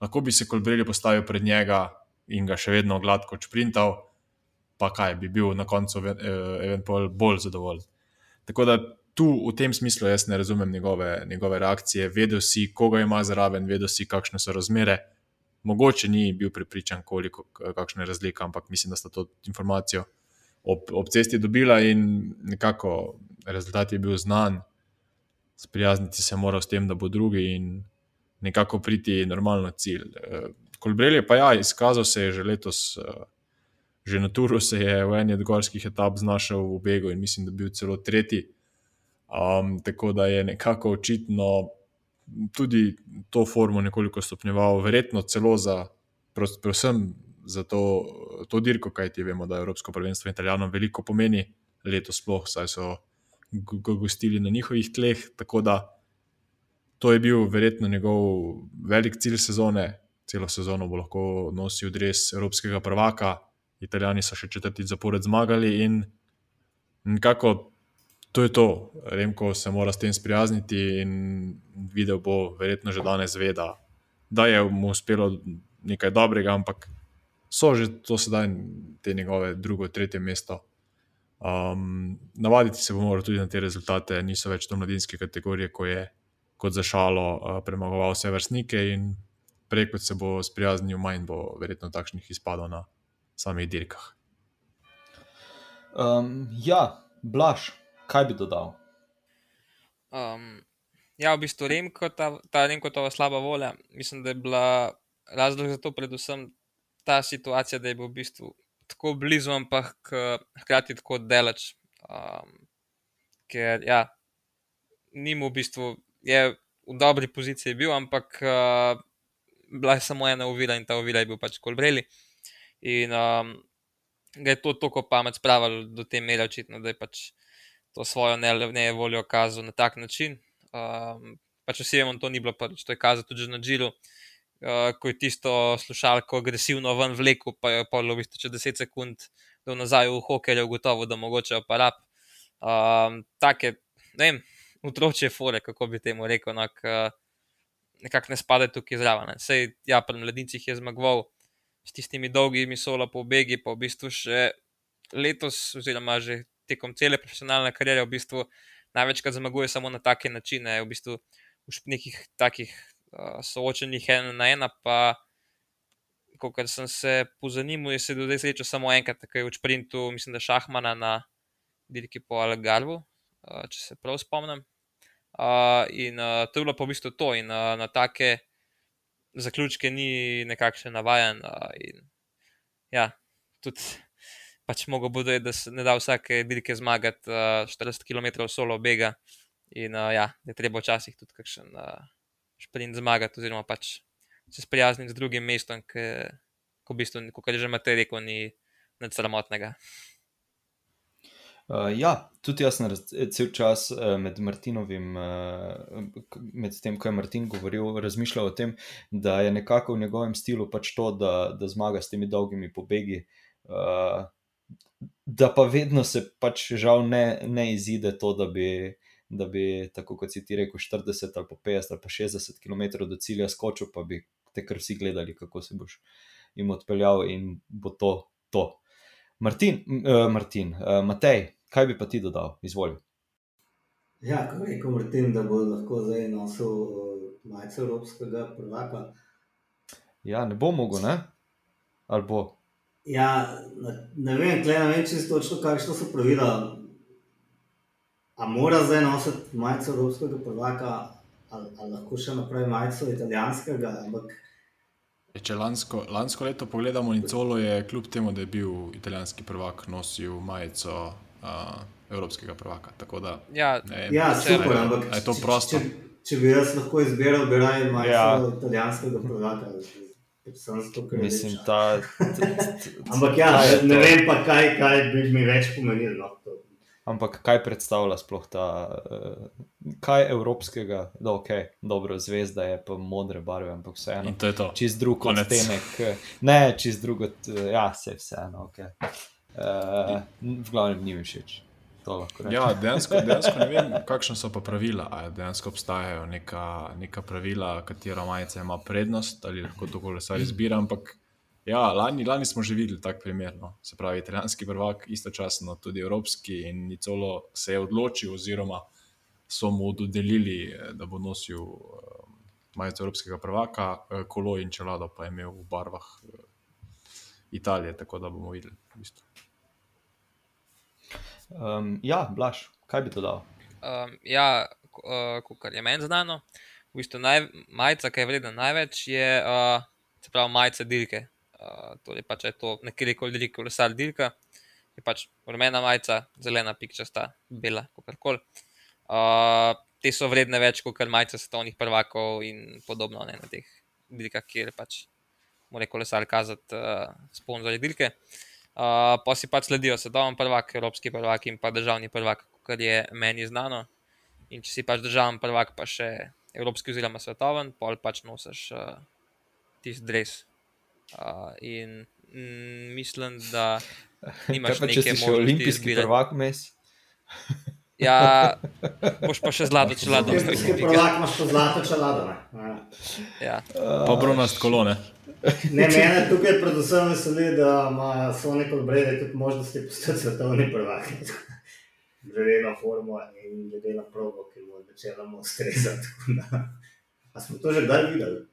Lahko bi se Kolbreli postavil pred njega in ga še vedno gladko čprintal, pa kaj bi bil na koncu eventualno bolj zadovoljen. Tako da tu v tem smislu jaz ne razumem njegove, njegove reakcije. Vedel si, koga ima zraven, vedel si, kakšne so razmere. Mogoče ni bil pripričan, koliko, kakšna je razlika, ampak mislim, da sta to informacijo ob, ob cesti dobila in nekako rezultat je bil znan. Sprijazniti se mora s tem, da bo drugi in nekako priti normalno cilj. Kolbrel je pa ja, izkazal se je že letos, že na Turu se je v eni od gorskih etap znašel v begu in mislim, da je bil celo tretji. Um, tako da je nekako očitno tudi to formo nekoliko stopnjeval, verjetno celo za, predvsem za to, to dirko, kaj ti vemo, da Evropsko prvenstvo Italijanom veliko pomeni, letos sploh, saj so ga gostili na njihovih tleh. Tako da to je bil verjetno njegov velik cilj sezone, celo sezono bo lahko nosil dres Evropskega prvaka. Italijani so še četrti zapored zmagali in nekako to je to. Remko se mora s tem sprijazniti in videl bo, verjetno že danes ve, da, da je mu uspelo nekaj dobrega, ampak so že to sedaj te njegove drugo, tretje mesto. Um, navaditi se bo moral tudi na te rezultate, niso več to mladinske kategorije, ko je kot za šalo uh, premagoval vse vrstnike in prej kot se bo sprijaznil, manj bo verjetno takšnih izpadov na samih dirkah. Um, ja, blaš kaj bi dodal? Um, ja, v bistvu Remko, ta, ta Remkotova slaba volja. Mislim, da je bila razlog za to predvsem ta situacija, da je bil v bistvu tako blizu, ampak hkrati tako daleč. Um, ker ja, ni mu v bistvu, je v dobri poziciji bil, ampak uh, bila je samo ena uvira in ta uvira je bil pač kolbreli. In um, ga je to tako pamet spravilo do te mere, očitno, da je pač to svojo ne voljo kazal na tak način. Um, pač vsi vemo, to ni bilo prvič, to je kazal tudi na Džilu, uh, ko je tisto slušalko agresivno ven vlekel, pa je pa v bistvu čez 10 sekund do nazaj v hokeju, gotovo, da mogoče oparab. Um, take, ne vem, otroče fore, kako bi temu rekel, nak, uh, nekako ne spadajo tukaj zraven. Sej, ja, pri mladincih je zmagoval s tistimi dolgimi solo po begi, pa v bistvu še letos, oziroma že tekom cele profesionalne kariere v bistvu največkrat zmaguje samo na take načine, v bistvu v nekih takih uh, soočenih ena na ena. Pa, ko sem se pozanimal, je se do zdaj srečal samo enkrat, tako je v sprintu, mislim, da šahmana na dirki po Algarvu, uh, če se prav spomnim. Uh, in uh, to je bilo pa v bistvu to, in uh, na take zaključke ni nekakšen navajen. Uh, in, ja, tudi pač mogo bodo, da se ne da vsake dirke zmagati uh, 40 km solo bega. In uh, ja, da je treba včasih tudi kakšen uh, šprint zmagati, oziroma pač se sprijazniti z drugim mestom, ki v bistvu, kot je že Matej rekel, ni nič sramotnega. Uh, ja, tudi jaz sem cel čas uh, med Martinovim, uh, med tem, ko je Martin govoril, razmišljal o tem, da je nekako v njegovem stilu pač to, da, da zmaga s temi dolgimi pobegi. Uh, da pa vedno se pač žal ne, ne izide to, da bi, da bi, tako kot si ti rekel, 40 ali pa 50 ali pa 60 km do cilja skočil, pa bi te kar vsi gledali, kako se boš jim odpeljal in bo to. to. Martin, uh, Martin uh, Matej, kaj bi pa ti dodal, izvoli. Ja, ko rekel Martin, da bo lahko zdaj nosil uh, majico evropskega prvaka. Ja, ne bo mogel, ne? Ali bo? Ja, ne vem, tle ne vem čisto točno, kakšno so pravila. A mora zdaj nositi majico evropskega prvaka, ali, ali lahko še naprej majico italijanskega. Ampak... Če lansko, lansko leto pogledamo, Nicolo je kljub temu, da je bil italijanski prvak, nosil majico uh, evropskega prvaka. Da, ja, ne, ja super, ne, ampak je to prosto. Če, če, če bi jaz lahko izbiral, bi raje majico ja. italijanskega prvaka. Mislim, da. (laughs) Ampak ja, ne vem pa, kaj, kaj bi mi več pomenilo. No, Ampak kaj predstavlja sploh ta, uh, kaj evropskega, da ok, dobro, zvezda je pa modre barve, ampak vseeno. To je to. Čist drug odtenek. Ne, čist drug, ja, se vseeno, ok. Uh, v glavnem ni mi všeč. Ja, dejansko, dejansko ne vem, kakšna so pa pravila. Ali dejansko obstajajo neka, neka pravila, katera majica ima prednost ali lahko to kolesar izbira. Ampak ja, lani, lani smo že videli tak primer. No. Se pravi, italijanski prvak, istočasno tudi evropski in Nicolo se je odločil, oziroma so mu dodelili, da bo nosil eh, majico evropskega prvaka, eh, kolo in čelado pa je imel v barvah eh, Italije, tako da bomo videli. Um, ja, Blaž, kaj bi to dal? Um, ja, uh, kar je meni znano, v bistvu majica, ki je vredna največ, je uh, se pravi majica dirke. Uh, torej, pač je to nekje koli dirke, kolesar dirka, je pač rumena majica, zelena, pikčasta, bela, kakorkoli. Uh, te so vredne več kot majice svetovnih prvakov in podobno ne, na teh dirkah, kjer pač mora kolesar kazati uh, sponzorje dirke. Uh, pa si pač sledijo svetovni prvak, evropski prvak in pa državni prvak, kar je meni znano. In če si pač državni prvak, pa še evropski oziroma svetoven, pol pač nosiš uh, tisti dres. Uh, in mm, mislim, da (laughs) nimaš pa, neke še olimpijski izbire. prvak vmes? (laughs) Ja, boš pa še zlato čelado. Olimpijski prvak imaš pa zlato čelado. Ja. Ja. Pa bronast kolone. Ne, mene tukaj predvsem veseli, da ima Sonic Brede tudi možnosti postati svetovni prvak. Glede na formo in glede na progo, ki mu načeloma ustreza. tako da- A smo to že kdaj videli?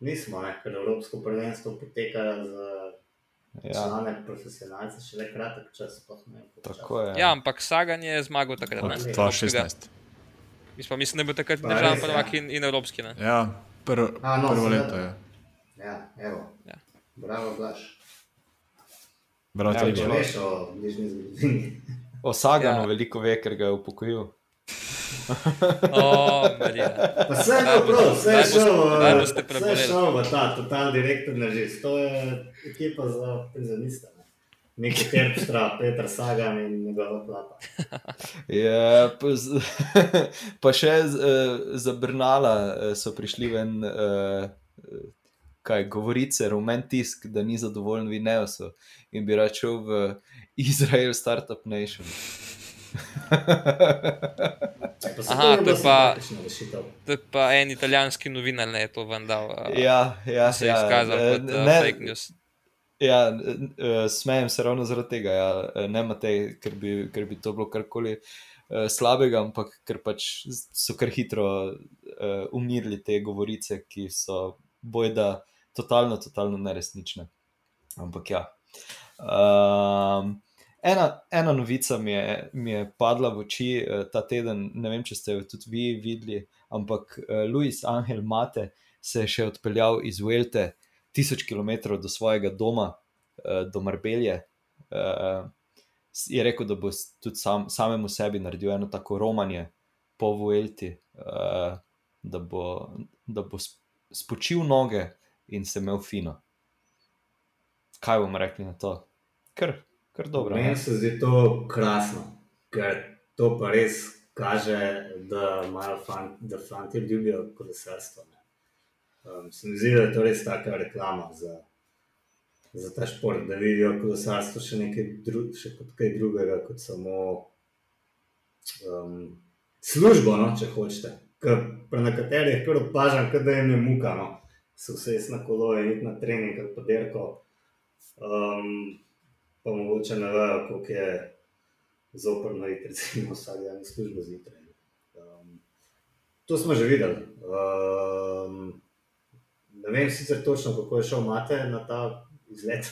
Nismo, ne? ker Evropsko prvenstvo poteka za Ja, člane profesionalce šele kratek čas. ne tako je. ja, ampak Sagan je zmagal takrat. Od ne. 2016. Mislim, pa mislim, da je bil takrat Pa državni ja. prvak in, in evropski. Ne? Ja, pr, A, no, prvo leto je. Ja, evo. Ja. Bravo, Blaž. Bravo, Ja, ja, Če Bravo. veš o bližnji zgodovini. O Saganu Ja. veliko ve, ker ga je upokojil. Pa vse je bilo prav, vse je daj eh, vse je šel v ta total direktor na živ. To je ekipa za prizemista. Ne? Neki Terpstra, Petr Sagan in njegova plata. (laughs) Je, pa, (laughs) pa še uh, za Brnala uh, so prišli ven, kaj govorice, rumen tisk, da ni zadovoljen v Ineosu in bi račel v Izrael Startup Nation. (laughs) Aha, to je pa-. To je pa en italijanski novinar, ne je to vendal. Uh, ja, ja, se je ja, izkazal eh, kot uh, ne, fake news. Ja, uh, smejem se ravno zaradi tega, ja. Eh, ne Matej, ker bi, ker bi to bilo karkoli uh, slabega, ampak ker pač so kar hitro uh, umirili te govorice, ki so bojda totalno, totalno neresnične. Ampak ja. Um, ena, ena novica mi je, mi je padla v oči uh, ta teden, ne vem, če ste jo tudi vi videli, ampak uh, Luis Angel Mate se je še odpeljal iz Velte, tisoč km do svojega doma, uh, do Marbelje. Uh, je rekel, da bo tudi sam, samemu sebi naredil eno tako romanje po Vuelti, uh, da, bo, da bo sp- spočil noge in se imel fino. Kaj bomo rekli na to? Kar, kar dobro. Meni ne? se zdi to krasno, ker to pa res kaže, da imajo fan, da fanti ljubijo kolesarstvo. Um, se mi zdi, da je to res taka reklama za, za ta šport, da vidijo kolesarstvo še, nekaj dru, še kot kaj drugega, kot samo um, službo, no, če hočete. Ker pri nekaterih kar opažam, da jim je muka, no. se vse na kolo in iti na trening ali pa derko. Um, pa mogoče ne vejo, koliko je zoprno iti, recimo, vsak dan v službo zjutraj. Um, to smo že videli. Um, ne vem sicer točno, kako je šel Mate na ta izlet,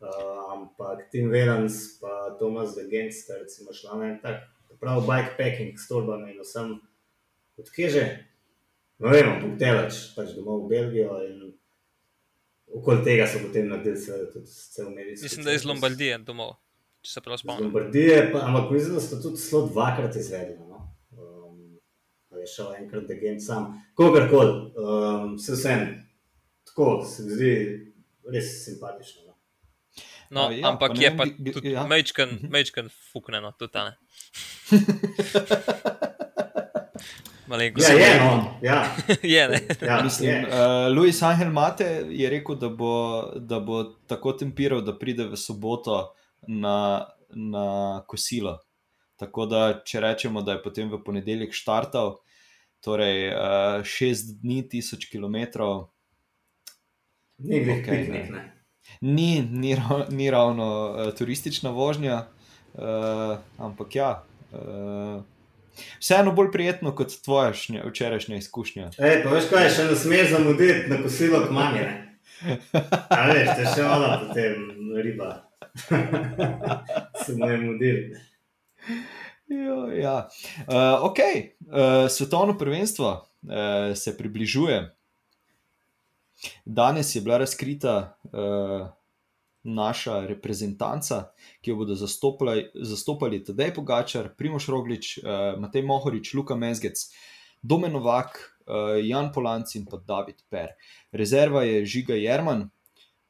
uh, ampak Tim Velans pa Tomas de Gent sta recimo šla na en tak, prav bikepacking s torbami in vsem, odkje že? Ne vem, ampak telač, pač domov v Belgijo in okoli tega so potem naredili seveda tudi cel medijski. Mislim, da je iz. Lombardije domov, če se prav Iz spomnim. Lombardije, pa, ampak mislim, da so tudi zelo dvakrat izvedli. No? Um, je šel enkrat, da gen sam, kogarkoli, um, se vsem, tako se mi zdi res simpatično. No? No, A, ja, ampak pa je vem, pa tudi ja. mečken, (laughs) mečken fukneno, tudi ta ne. (laughs) Malenkost. Ja, je, no, ja, (laughs) je, ne. ja, Mislim, je. uh, Luis Angel Mate je rekel, da bo, da bo tako tempiral, da pride v soboto na, na kosilo. Tako da, če rečemo, da je potem v ponedeljek štartal, torej uh, šest dni, tisoč km. Ni Okej, piknik, ne. ne. Ni, ni, ra- ni ravno uh, turistična vožnja, uh, ampak ja. Uh, vseeno bolj prijetno kot tvoja šnja, včerajšnja izkušnja. Ej, pa veš kaj, še ne smeš zamuditi na kosilo k mami? A veš, to je še ona potem riba. (laughs) Se mu je mudil. Ja, ja. Uh, ok, uh, svetovno prvenstvo uh, se približuje. Danes je bila razkrita uh, naša reprezentanca, ki jo bodo zastopali, zastopali Tadej Pogačar, Primoš Roglič, uh, Matej Mohorič, Luka Mezgec, Domen Novak, uh, Jan Polanc in pa David Per. Rezerva je Žiga Jerman.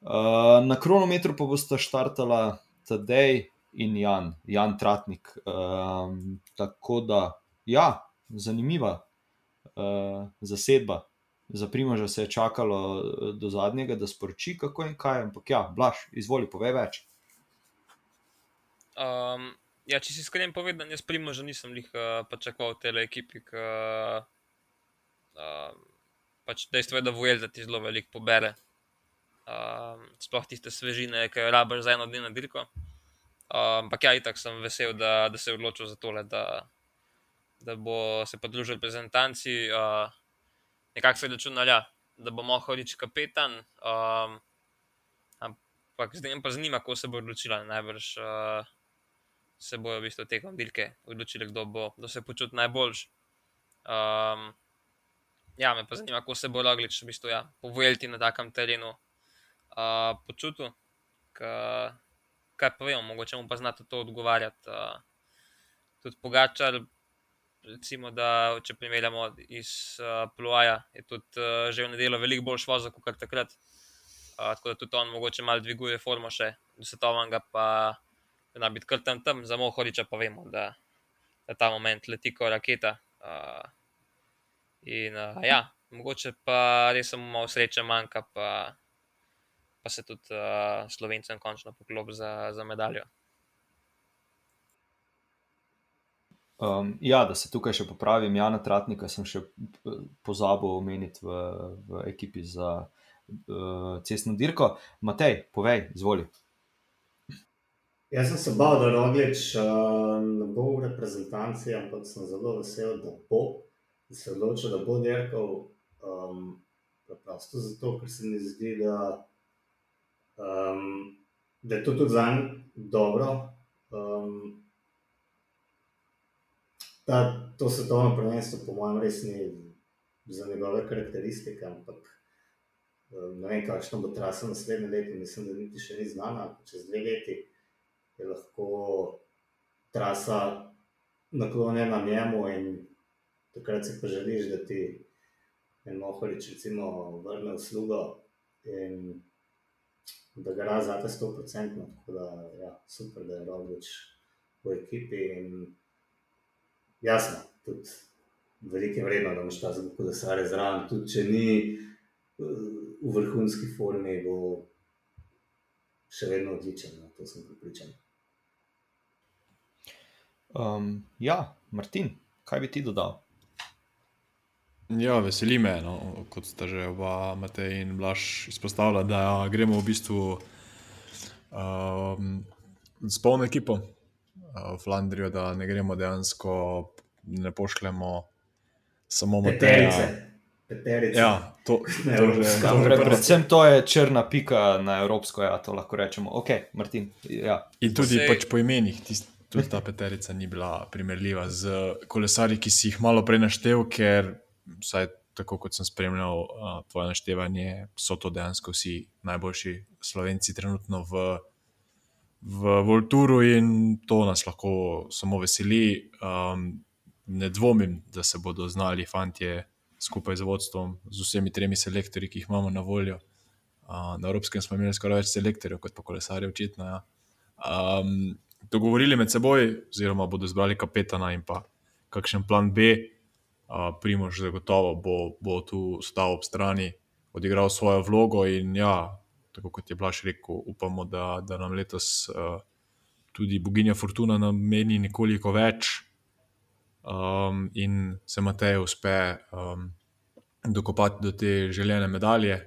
Uh, na kronometru pa bosta štartala Tadej in Jan, Jan Tratnik. Um, tako da, ja, zanimiva uh, zasedba. Za Primoža se je čakalo eh, do zadnjega, da sporoči, kako in kaj. Ampak ja, Blaž, izvoli, povej več. Um, ja, če si iskren povedan, jaz primo že nisem jih uh, pričakoval v tej ekipi. K, uh, pač dejstvo je, da Vuelta ti zelo veliko pobere. Um, sploh tiste svežine, ki jo rabiš za eno dni na dirko. Um, ampak ja, itak sem vesel, da, da se je odločil za tole, da, da bo se pridružil reprezentanci. Uh, nekako se je računal, ja, da bo Mohorič kapetan. Um, ampak zdaj pa zanima, kako se bo odločila. Najbrž uh, se bojo v bistvu tekom dirke odločili, kdo bo, kdo se počuti najboljš. Um, ja, me pa zanima, kako se bo Roglič v bistvu ja, poveljti na takem terenu uh, počutil. Ka, kaj pa vemo, mogoče mu pa znati to odgovarjati. Uh, tudi Pogačar, recimo, da če primerjamo iz uh, Pluaja, je tudi uh, že v nedeljo veliko bolj šlo kot takrat. Uh, tako da tudi on mogoče malo dviguje formo še do svetovnega, pa da biti kar tam tam, za Mohoriča pa vemo, da, da ta moment leti kot raketa. Uh, in uh, ja, mogoče pa res samo malo sreče manjka, pa, pa se tudi uh, slovencem končno poklop za, za medaljo. Um, ja, da se tukaj še popravim, Jana Tratnika sem še pozabil omeniti v, v ekipi za uh, cestno dirko. Matej, povej, izvoli. Jaz sem se bal, da Roglič uh, ne bo v reprezentanci, ampak sem zelo vesel, da bo, da se odločil, da bo dirkal. Um, preprosto zato, ker se mi zdi, da, um, da je to tudi za njega dobro. Um, ta, to svetovno prvenstvo, po mojem, res ni za njegove karakteristike, ampak um, ne vem, kakšno bo trasa naslednje leto. Mislim, da niti še ni znana, čez dve leti je lahko trasa naklonjena njemu, in takrat si pa želiš, da ti en mohorič, recimo, vrne uslugo in da ga razate 100%. Tako da, ja, super, da je Roglič v ekipi. In jasno, tudi veliko je vredno, da imaš ta zgodbo, da seare zraven, tudi če ni v vrhunski formi, bo še vedno odličen. No, to sem pripričan. Um, ja, Martin, kaj bi ti dodal? Ja, veseli me, no, kot sta že oba Matej in Blaž izpostavila, da ja, gremo v bistvu um, s polno ekipo Flandrijo, da ne gremo dejansko, ne pošljemo samo Mateja. Peterice. Ja, to, Ne, (laughs) to že, to Pre, predvsem to je črna pika na evropsko, ja, to lahko rečemo. Ok, Martin. Ja. In tudi Sej- pač po imenih, tist, tudi ta peterica ni bila primerljiva z kolesarji, ki si jih malo prej naštel, ker, vsaj tako kot sem spremljal uh, tvoje naštevanje, so to dejansko vsi najboljši slovenci trenutno v, v Volturu in to nas lahko samo veseli. Um, ne dvomim, da se bodo znali fantje skupaj z vodstvom, z vsemi tremi selektorji, ki jih imamo na voljo. Uh, na Evropskem smo imeli skoraj več selektorjev kot pa kolesarjev, očitno. Ja. Um, dogovorili med seboj, oziroma bodo izbrali kapetana in pa kakšen plan B. Uh, Primož zagotovo bo, bo tu stal ob strani, odigral svojo vlogo in ja, tako kot je Blaž rekel, upamo, da, da nam letos uh, tudi boginja Fortuna nameni nekoliko več, um, in se Matej uspe um, dokopati do te željene medalje.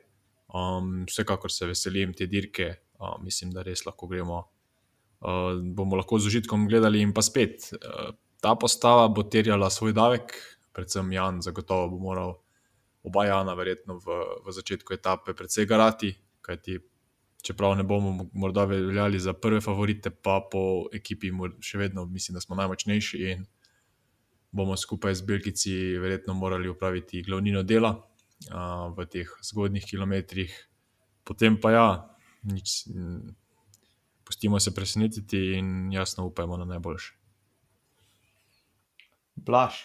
Um, vsekakor se veselim te dirke, um, mislim, da res lahko gremo. Uh, bomo lahko z užitkom gledali, in pa spet, uh, ta postava bo terjala svoj davek, predvsem Jan, zagotovo bo moral oba Jana, verjetno v, v začetku etape, predvsej garati, kajti čeprav ne bomo morda veljali za prve favorite, pa po ekipi še vedno mislim, da smo najmočnejši in bomo skupaj z Belgici verjetno morali upraviti glavnino dela a, v teh zgodnih kilometrih. Potem pa ja, nič, pustimo se presenetiti in jasno upajmo na najboljše. Blaž,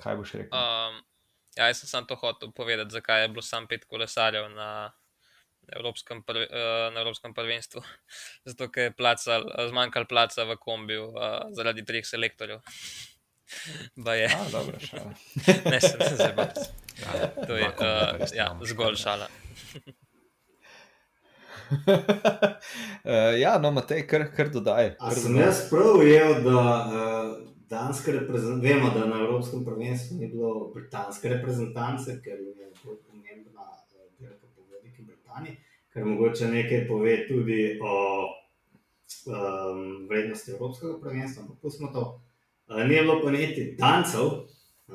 kaj boš rekel? Um, ja, jaz sem samo to hotel povedati, zakaj je bilo samo pet kolesarjev na Evropskem, prv, uh, na Evropskem prvenstvu. (laughs) Zato, ker je placal, zmanjkalo placa v kombiju uh, zaradi treh selektorjev. (laughs) Ba je. A, dobro, šala. (laughs) ne, se ne zabavati. Ja, To je uh, ja, zgolj šala. uh, ja, no, Matej, kar, kar dodaj. Kar sem dodaj. jaz prav ujel, da uh, danske reprezentance, vemo, da na Evropskem prvenstvu ni bilo britanske reprezentance, ker je Britaniji, ker mogoče nekaj pove tudi o um, vrednosti Evropskega prvenstva, ampak pustimo to. Uh, ni bilo pa niti dancev,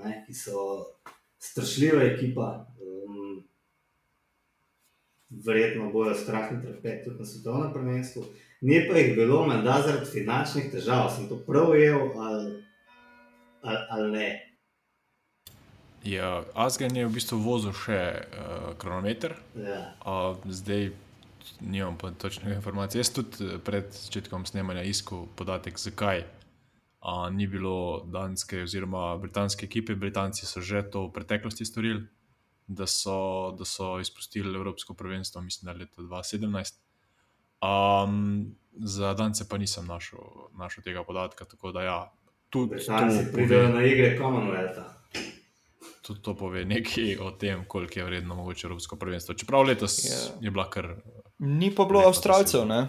ne, ki so strašljiva ekipa. Um, Verjetno bojo strah in trpet tudi na svetovnem prvenstvu. Ni pa jih bilo, menda zaradi finančnih težav, sem to prav ujel ali, ali, ali ne. Ja, Asgen je v bistvu vozil še uh, kronometer, Ja. uh, zdaj nimam pa točne informacije. Jaz tudi eh, pred začetkom snemanja iskal podatek, zakaj uh, ni bilo danske oziroma britanske ekipe. Britanci so že to v preteklosti storili, da so, da so izpustili Evropsko prvenstvo, mislim, da leta 2017. Um, za Dance pa nisem našel, našel tega podatka, tako da ja. Tudi Britanci to pridejo pove- na igre Commonwealtha. Tudi to pove nekaj o tem, koliko je vredno mogoče Evropsko prvenstvo. Čeprav letos Ja. yeah. je bila kar. Ni pa bilo Avstralcev, ne?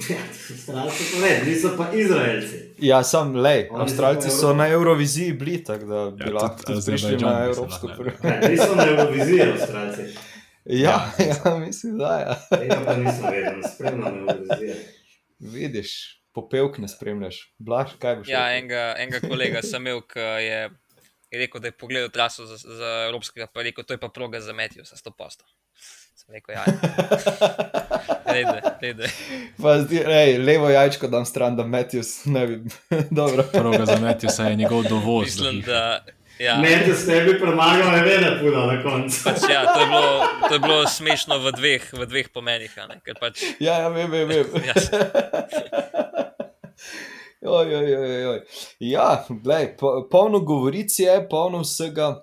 Ja, Avstralci pa ne, niso pa Izraelci. Ja, sam so Avstralci so Euro- na Euroviziji bili, tako da bi Ja, lahko tudi prišli na Evropsko prvenstvo. Ja, niso na Euroviziji Avstralci. Ja, Ja, (laughs) ja, mislim, da ja. Tega pa nisem vedel, ne spremljam Eurovizije. Vidiš, popevk ne spremljaš. Blaž, kaj boš Ja, enega, enega kolega sem imel, ki je, je rekel, da je pogledal traso za, za Evropskega, pa je rekel, to je pa proga za Metijo, za 100%. Sem rekel, ja, rede, rede. Pa zdi, ej, levo jajčko dam stran, da Matthews ne bi. (laughs) Dobro. Prvo zametil, saj je njegov dovoz. Mislim, da. Ja, Ne, da ste bi premagal, ne vem, puno na koncu. pač, ja, to, je bilo, to je bilo smešno v dveh, v dveh pomenih. a Ne, ker pač, Ja, ja, vem, vem. vem. (laughs) Oj, oj, oj, oj. Ja, glej, po, polno govoric je, polno vsega.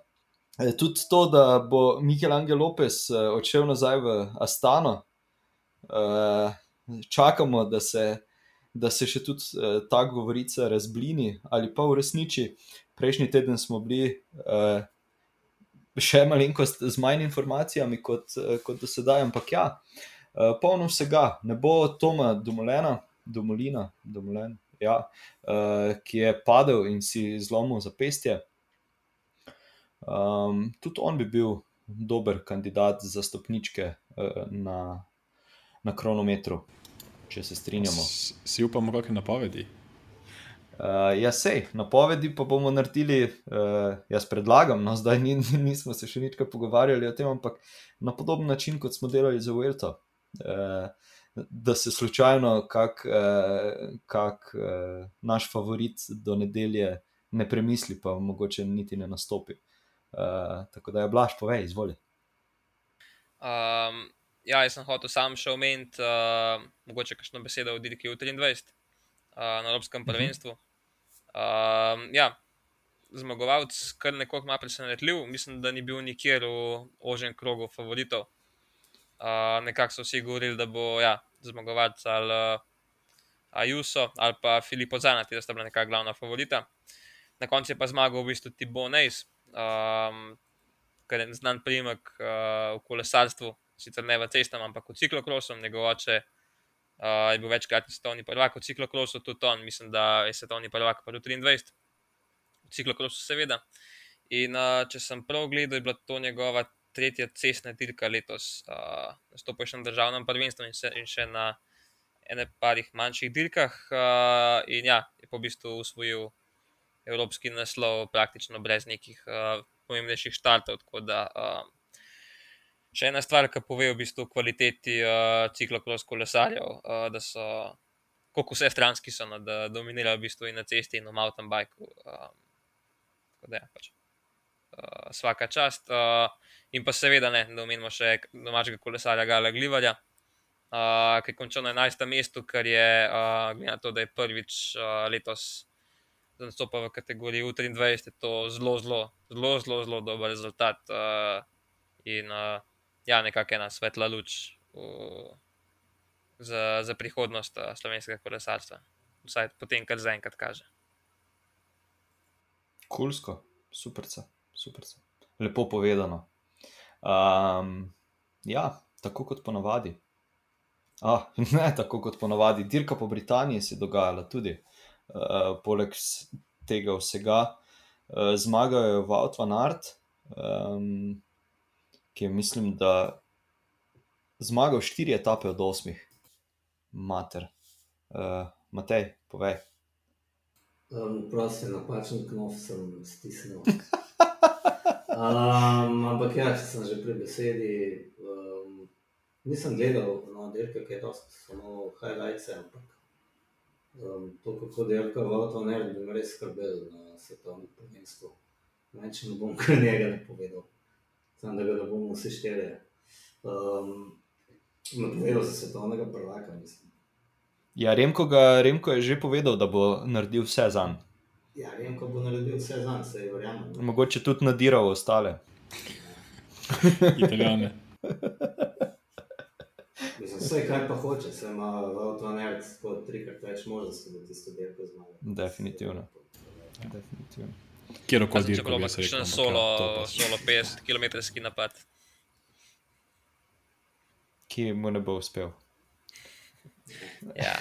E, Tudi to, da bo Mikel Angel Lopez eh, odšel nazaj v Astano. Eh, Čakamo, da se, da se še tudi eh, ta govorica razblini ali pa uresniči. Prejšnji teden smo bili eh, še malenkost z manj informacijami kot, eh, kot do sedaj, ampak ja, eh, polno vsega. Ne bo Toma Domolena, Domolina, Domolen, ja, uh, ki je padel in si zlomil zapestje. Um, tudi on bi bil dober kandidat za stopničke uh, na, na kronometru, če se strinjamo. S- Si upamo, kakšne napovedi. Uh, ja, sej, napovedi pa bomo naredili, uh, jaz predlagam, no zdaj ni, (laughs) nismo se še nič pogovarjali o tem, ampak na podoben način, kot smo delali za Vuelto. Uh, da se slučajno kak, uh, kak uh, naš favorit do nedelje ne premisli, pa mogoče niti ne nastopi. Uh, tako da je Blaž, povej, izvoli. um, ja, jaz sem hotel sam še omeniti, uh, mogoče kakšno besedo o v 23 uh, na Evropskem prvenstvu. Um, ja, zmagovalec, kar nekoliko malo presenetljiv, mislim, da ni bil nikjer v ožjem krogu favoritov. Uh, nekako so vsi govorili, da bo ja, zmagovalec ali uh, Ajuso ali pa Filipo Zanati, da sta bila nekakšna glavna favorita. Na koncu je pa zmagal v bistvu Tibo Nejs, um, kar je znan primek uh, v kolesarstvu, sicer ne v cestam, ampak v ciklokrosu, njegov oče Uh, je bil večkratni svetovni prvak v ciklokrosu, tudi on, mislim, da je svetovni prvak pa do 23, v ciklokrosu, seveda. In uh, če sem prav gledal, je bila to njegova tretja cestna dirka letos. Uh, še na državnem prvenstvu in, se, in še na ene parih manjših dirkah. Uh, in ja, je po bistvu usvojil evropski naslov, praktično brez nekih uh, pomembnejših štartov. Tako da uh, še ena stvar, ki pove v bistvu o kvaliteti uh, ciklokros kolesarjev, uh, da so. Kako vse stranski so, no, da dominirajo v bistvu na cesti in na mountain bikeu. Um, tako da je pač. Uh, vsaka čast. Uh, in pa seveda ne, da omenimo še domačega kolesarja Gala Glivarja, uh, ki je končal na 11. mestu, kar je, uh, glede na to, da je prvič uh, letos nastopil v kategoriji U23, to zelo, zelo, zelo, zelo, zelo dober rezultat. Uh, in uh, ja, nekako ena svetla luč v, za, za prihodnost uh, slovenskega kolesarstva. Vsaj potem, kar zaenkrat kaže. Kulsko, super, super. Lepo povedano. Um, ja, tako kot ponavadi. Ah, (laughs) ne, tako kot ponavadi. Dirka po Britaniji se je dogajala tudi. Uh, poleg tega vsega, uh, zmagajo v Outvanart, um, ki je, mislim, da zmagal štiri etape od osmih, mater. Uh, Matej, povej. Um, prosim, napačen knov sem stisnil. (laughs) Um, ampak ja, če sem že pri besedi, um, nisem gledal na no, dirke, ki je to samo highlights, ampak um, to, kako dirka v avto, ne bi me res skrbel na svetovnem prvenstvu. Neč ne bom kar njega ne povedal, samo da ga ne bomo vsi štiri. Um, Napovedal za svetovnega prvaka, mislim. Ja, Remko, ga, Remko je že povedal, da bo naredil vse za njega. Ja, vem, ko bo naredil vse za nas, se je verjamem. Mogoče tudi nadiral ostale. (laughs) Italijane. Vse, kar pa hoče, se ima v avtomobilu tako trikrat več možnosti, da ti studije poznajo. Definitivno. Definitivno. Kjer koli dirka, če bi šel na solo, solo 50 km napad. Ki mu ne bo uspel. Ja,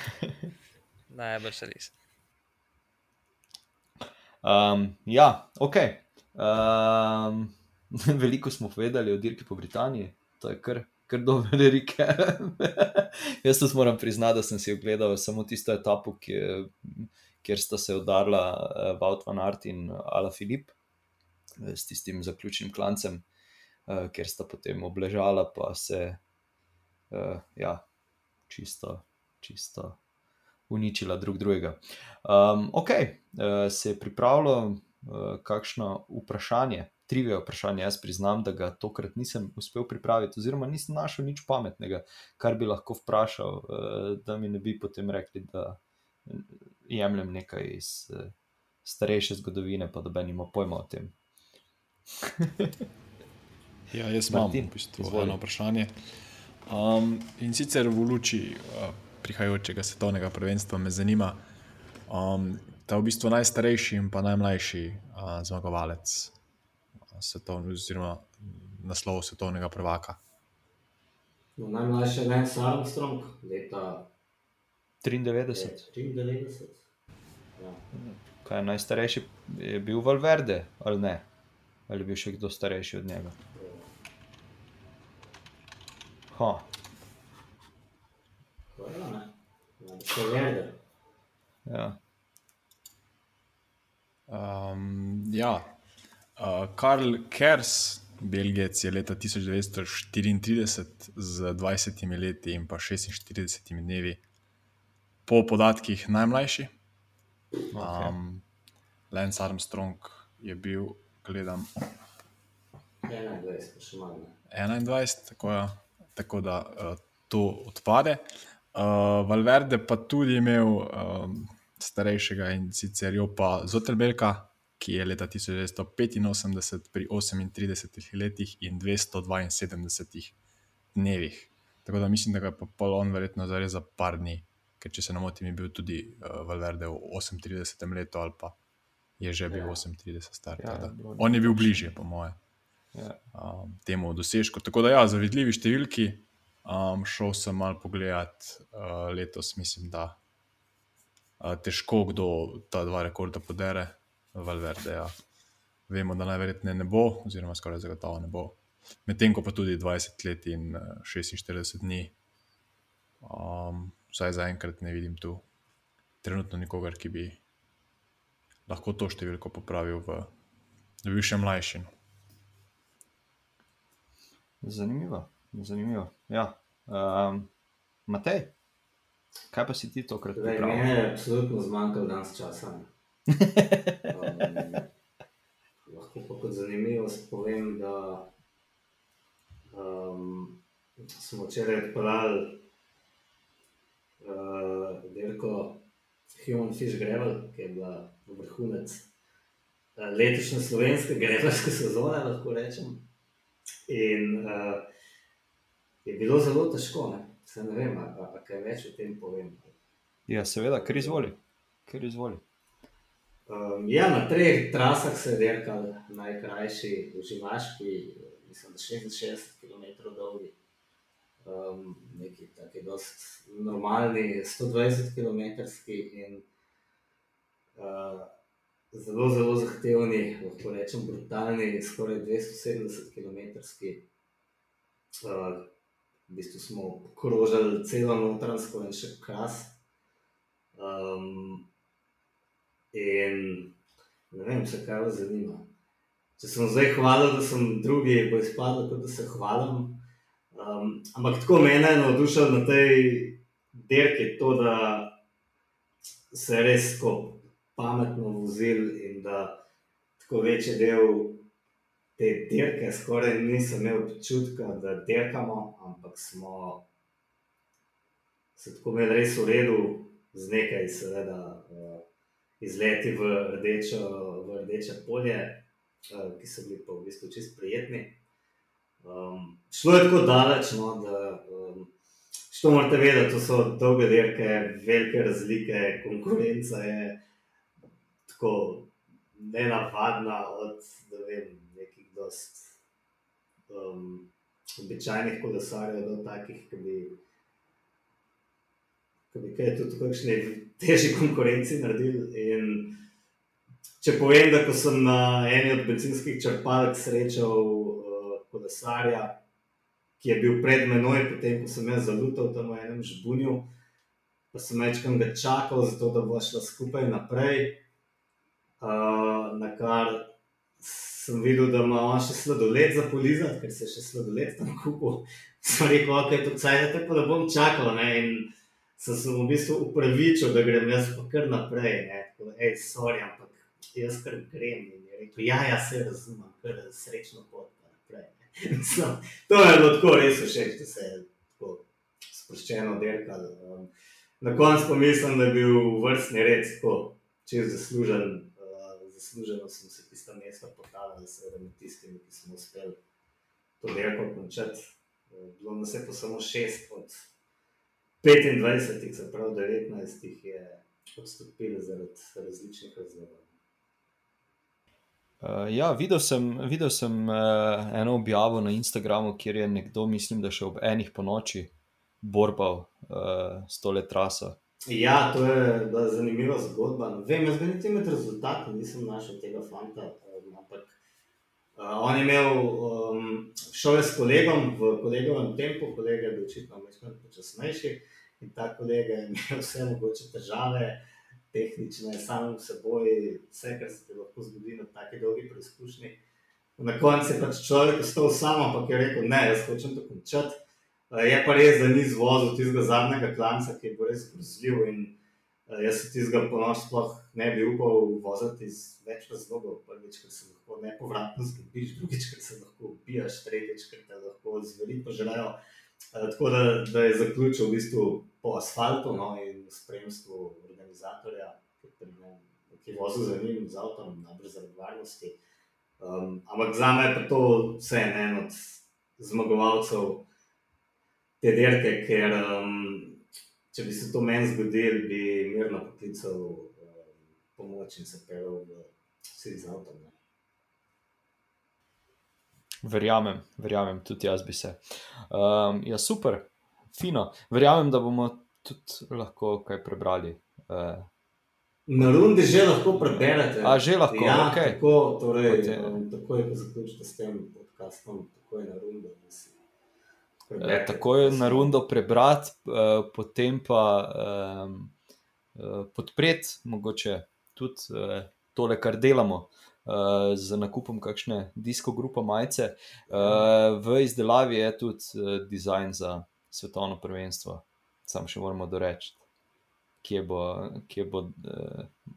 najbolj se res. Um, ja, ok. Um, (laughs) veliko smo povedali o dirki po Britaniji, to je kar, kar dober reke. (laughs) Jaz tudi moram priznati, da sem si ogledal samo tisto etapo, ki, kjer sta se udarila uh, Wout van Art in Ala Filip eh, s tistim zaključnim klancem, uh, kjer sta potem obležala, pa se uh, ja, čisto, čisto uničila drug drugega. Um, ok, uh, se je pripravilo uh, kakšno vprašanje, trivije vprašanje. Jaz priznam, da ga tokrat nisem uspel pripraviti, oziroma nisem našel nič pametnega, kar bi lahko vprašal, uh, da mi ne bi potem rekli, da jemljem nekaj iz uh, starejše zgodovine, pa da bi imel pojma o tem. (laughs) ja, jaz imam v bistvu eno vprašanje. Um, in sicer v luči. Uh, prihajajočega svetovnega prvenstva, me zanima, um, da je v bistvu najstarejši in pa najmlajši uh, zmagovalec svetovnega, oziroma naslov svetovnega prvaka. No, najmlajši je Lance Armstrong, leta 93. 93. Ja. Kaj je najstarejši, je bil Valverde ali ne? Ali je bil še kdo starejši od njega? Ha. Ja. Um, ja. Uh, Karl Kers, Belgijec, je leta 1934 z 20 leti in pa 46 dnevi, po podatkih najmlajši. Okay. Um, Lance Armstrong je bil, gledam. 21, še malo. 21, tako, ja. tako da uh, to odpade. Uh, Valverde pa tudi imel um, starejšega in sicer jo pa Zotelbelka, ki je leta 1985 pri 38 letih in 272 dnevih. Tako da mislim, da ga je pa on verjetno zares za par dni, ker če se ne motim, je bil tudi uh, Valverde v 38 letu ali pa je že bil ja. 38 star. Ja, on je bil bližje, po moje, ja. um, temu dosežku. Tako da ja, zavidljivi številki. Um, šel sem malo pogledat, uh, letos mislim, da uh, težko kdo ta dva rekorda podere, Valverde. Ja. Vemo, da najverjetneje ne bo, oziroma skoraj zagotovo ne bo. Medtem ko pa tudi 20 let in uh, 46 dni, um, vsaj zaenkrat ne vidim tu trenutno nikogar, ki bi lahko to številko popravil v, v višjem mlajšem. Zanimivo, zanimivo. Ja. Um, Matej, kaj pa si ti tokrat Torej, pripravil? meni je absolutno zmanjkalo danes časa. (laughs) Um, lahko pa kot zanimivost povem, da um, smo včeraj odpeljali uh, dirko Human Fish Gravel, ki je bila vrhunec uh, letošnje slovenske greverske sezone, lahko rečem. In uh, je bilo zelo težko, ne, Se ne vem, a, a, a kaj več o tem povem. Ja, seveda, kar izvoli. Kar izvoli. Um, ja, na treh trasah se je dirkal, najkrajši v Živaški, mislim, da 66 km dolgi, um, neki taki dost normalni, 120 km in uh, zelo, zelo zahtevni, lahko rečem brutalni, skoraj 270 km. Uh, v bistvu smo krožili celo notransko in še kras. Um, In ne vem, se kaj vas zanima. Če sem zdaj hvalil, da sem drugi, bo izpadlo, kot da se hvalim. Um, ampak tako mene je navdušilo na tej dirki to, da se je res tako pametno vozil in da tako večji del te dirke skoraj nisem imel občutka, da dirkamo, ampak smo se tako imeli res v redu z nekaj, seveda. Uh, izleti v, rdečo, v rdeče polje, uh, ki so bili pa v bistvu čist prijetni. Um, šlo je tako daleč, no, da um, što morate vedeti, to so dolge dirke, velike razlike, konkurenca je tako nenavadna od ne vem, dost um, običajnih kolesarjev do takih, ki bi ki bi kaj tudi v kakšni težji konkurenci naredili. In če povem, da ko sem na eni od benzinskih črpalk srečal uh, kolesarja, ki je bil pred menoj, potem ko sem jaz zalutal tam v enem žbunju, pa sem večkrat ga čakal, zato da bo šla skupaj naprej. Uh, na kar sem videl, da ima on še sladoled za polizati, ker se še sladoled tam kupil. (laughs) Sem rekel, ok, to cajtate, pa da bom čakal. Ne? In sem se v bistvu upravičil, da grem jaz pa kar naprej. Ne? Tako, hej, sorry, ampak jaz kar grem. In je rekel, ja, ja, se razumem, kar srečno pot pa naprej. ne." (laughs) Mislim, to je bilo tako res všeč, da se je tako sproščeno dirkal. Um, na koncu pa mislim, da je bil vrstni red tako čez zaslužen. Zasluženo sem se tista mesta potalil, seveda med tistimi, ki smo uspeli to dirko končati. Uh, Bilo nas je pa samo šest od 25, se pravi 19 jih je odstopilo zaradi različnih razlogov. Uh, ja, videl sem, videl sem uh, eno objavo na Instagramu, kjer je nekdo, mislim, da še ob enih po noči borbal uh, s tole traso. Ja, to je zanimiva zgodba. Ne Vem, jaz ga niti med rezultati nisem našel tega fanta. Ampak uh, on je imel, um, šel je s kolegom v kolegovem tempu, kolega je bil očitno malo počasnejši in ta kolega je imel (laughs) vse mogoče težave, tehnične, samim seboj, vse, kar se ti lahko zgodi na taki dolgi preizkušnji. Na koncu je pač človek ostal sam, ampak je rekel, ne, jaz hočem to končati. Uh, Je pa res, da ni zvozil tistega zadnjega klanca, ki je bil res grozljiv. In uh, jaz se tistega ponosa sploh ne bi upal voziti iz več razlogov. Prvič, ker se lahko nepovratno zgubiš, drugič, ker se lahko ubijaš, tretjič, ker te lahko zveri požrejo. Uh, tako da, da je zaključil v bistvu po asfaltu no, in spremstvu organizatorja, ki je vozil za njim z avtom, najbrž zaradi varnosti. Um, ampak za me je pa to vse en od zmagovalcev te dirke, ker um, če bi se to meni zgodilo, bi mirno poklical um, pomoč in se pel v vsi z avtom. Ne. Verjamem, verjamem, tudi jaz bi se. Um, ja, super. fino. Verjamem, da bomo tudi lahko kaj prebrali. Uh, Na rundi že lahko preberete. A, že lahko, ja, okej. Tako, torej, Potem- um, tako je, ko zaključite s tem podcastom, tako je na rundo. da Eh. Tako je na rundo prebrati, eh, potem pa um, podpreti, mogoče tudi eh, tole, kar delamo. Uh, z nakupom kakšne diskogrupe majice. Uh, v izdelavi je tudi uh, dizajn za svetovno prvenstvo, sam še moramo doreči, kje, bo, kje, bo, uh,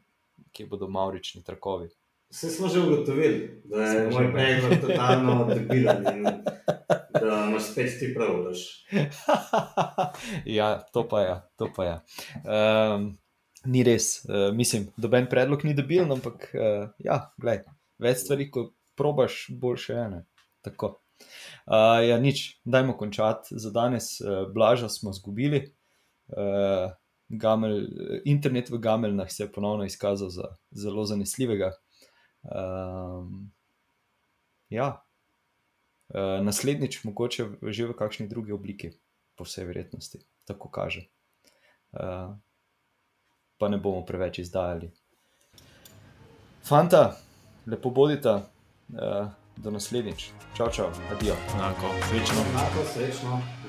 kje bodo maurični trakovi. Vse smo že ugotovili, da je Smo moj predlog totalno debilen in da imaš spet ti prav, (laughs) ja, to pa je. To pa je. Um, ni res, uh, mislim, doben predlog ni debil, ampak uh, ja, gled, več stvari, ko probaš, boljše je. ne. Tako. Uh, ja, nič, dajmo končati za danes. Uh, Blaža smo izgubili. Uh, Gamel, internet v Gameljnah se je ponovno izkazal za zelo zanesljivega. Um, ja, uh, naslednjič mogoče že v kakšni drugi obliki, po vsej verjetnosti, tako kaže. Uh, pa ne bomo preveč izdajali. Fanta, lepo bodite, uh, do naslednjič. Čau, čau, adijo. Enako, srečno. Enako srečno.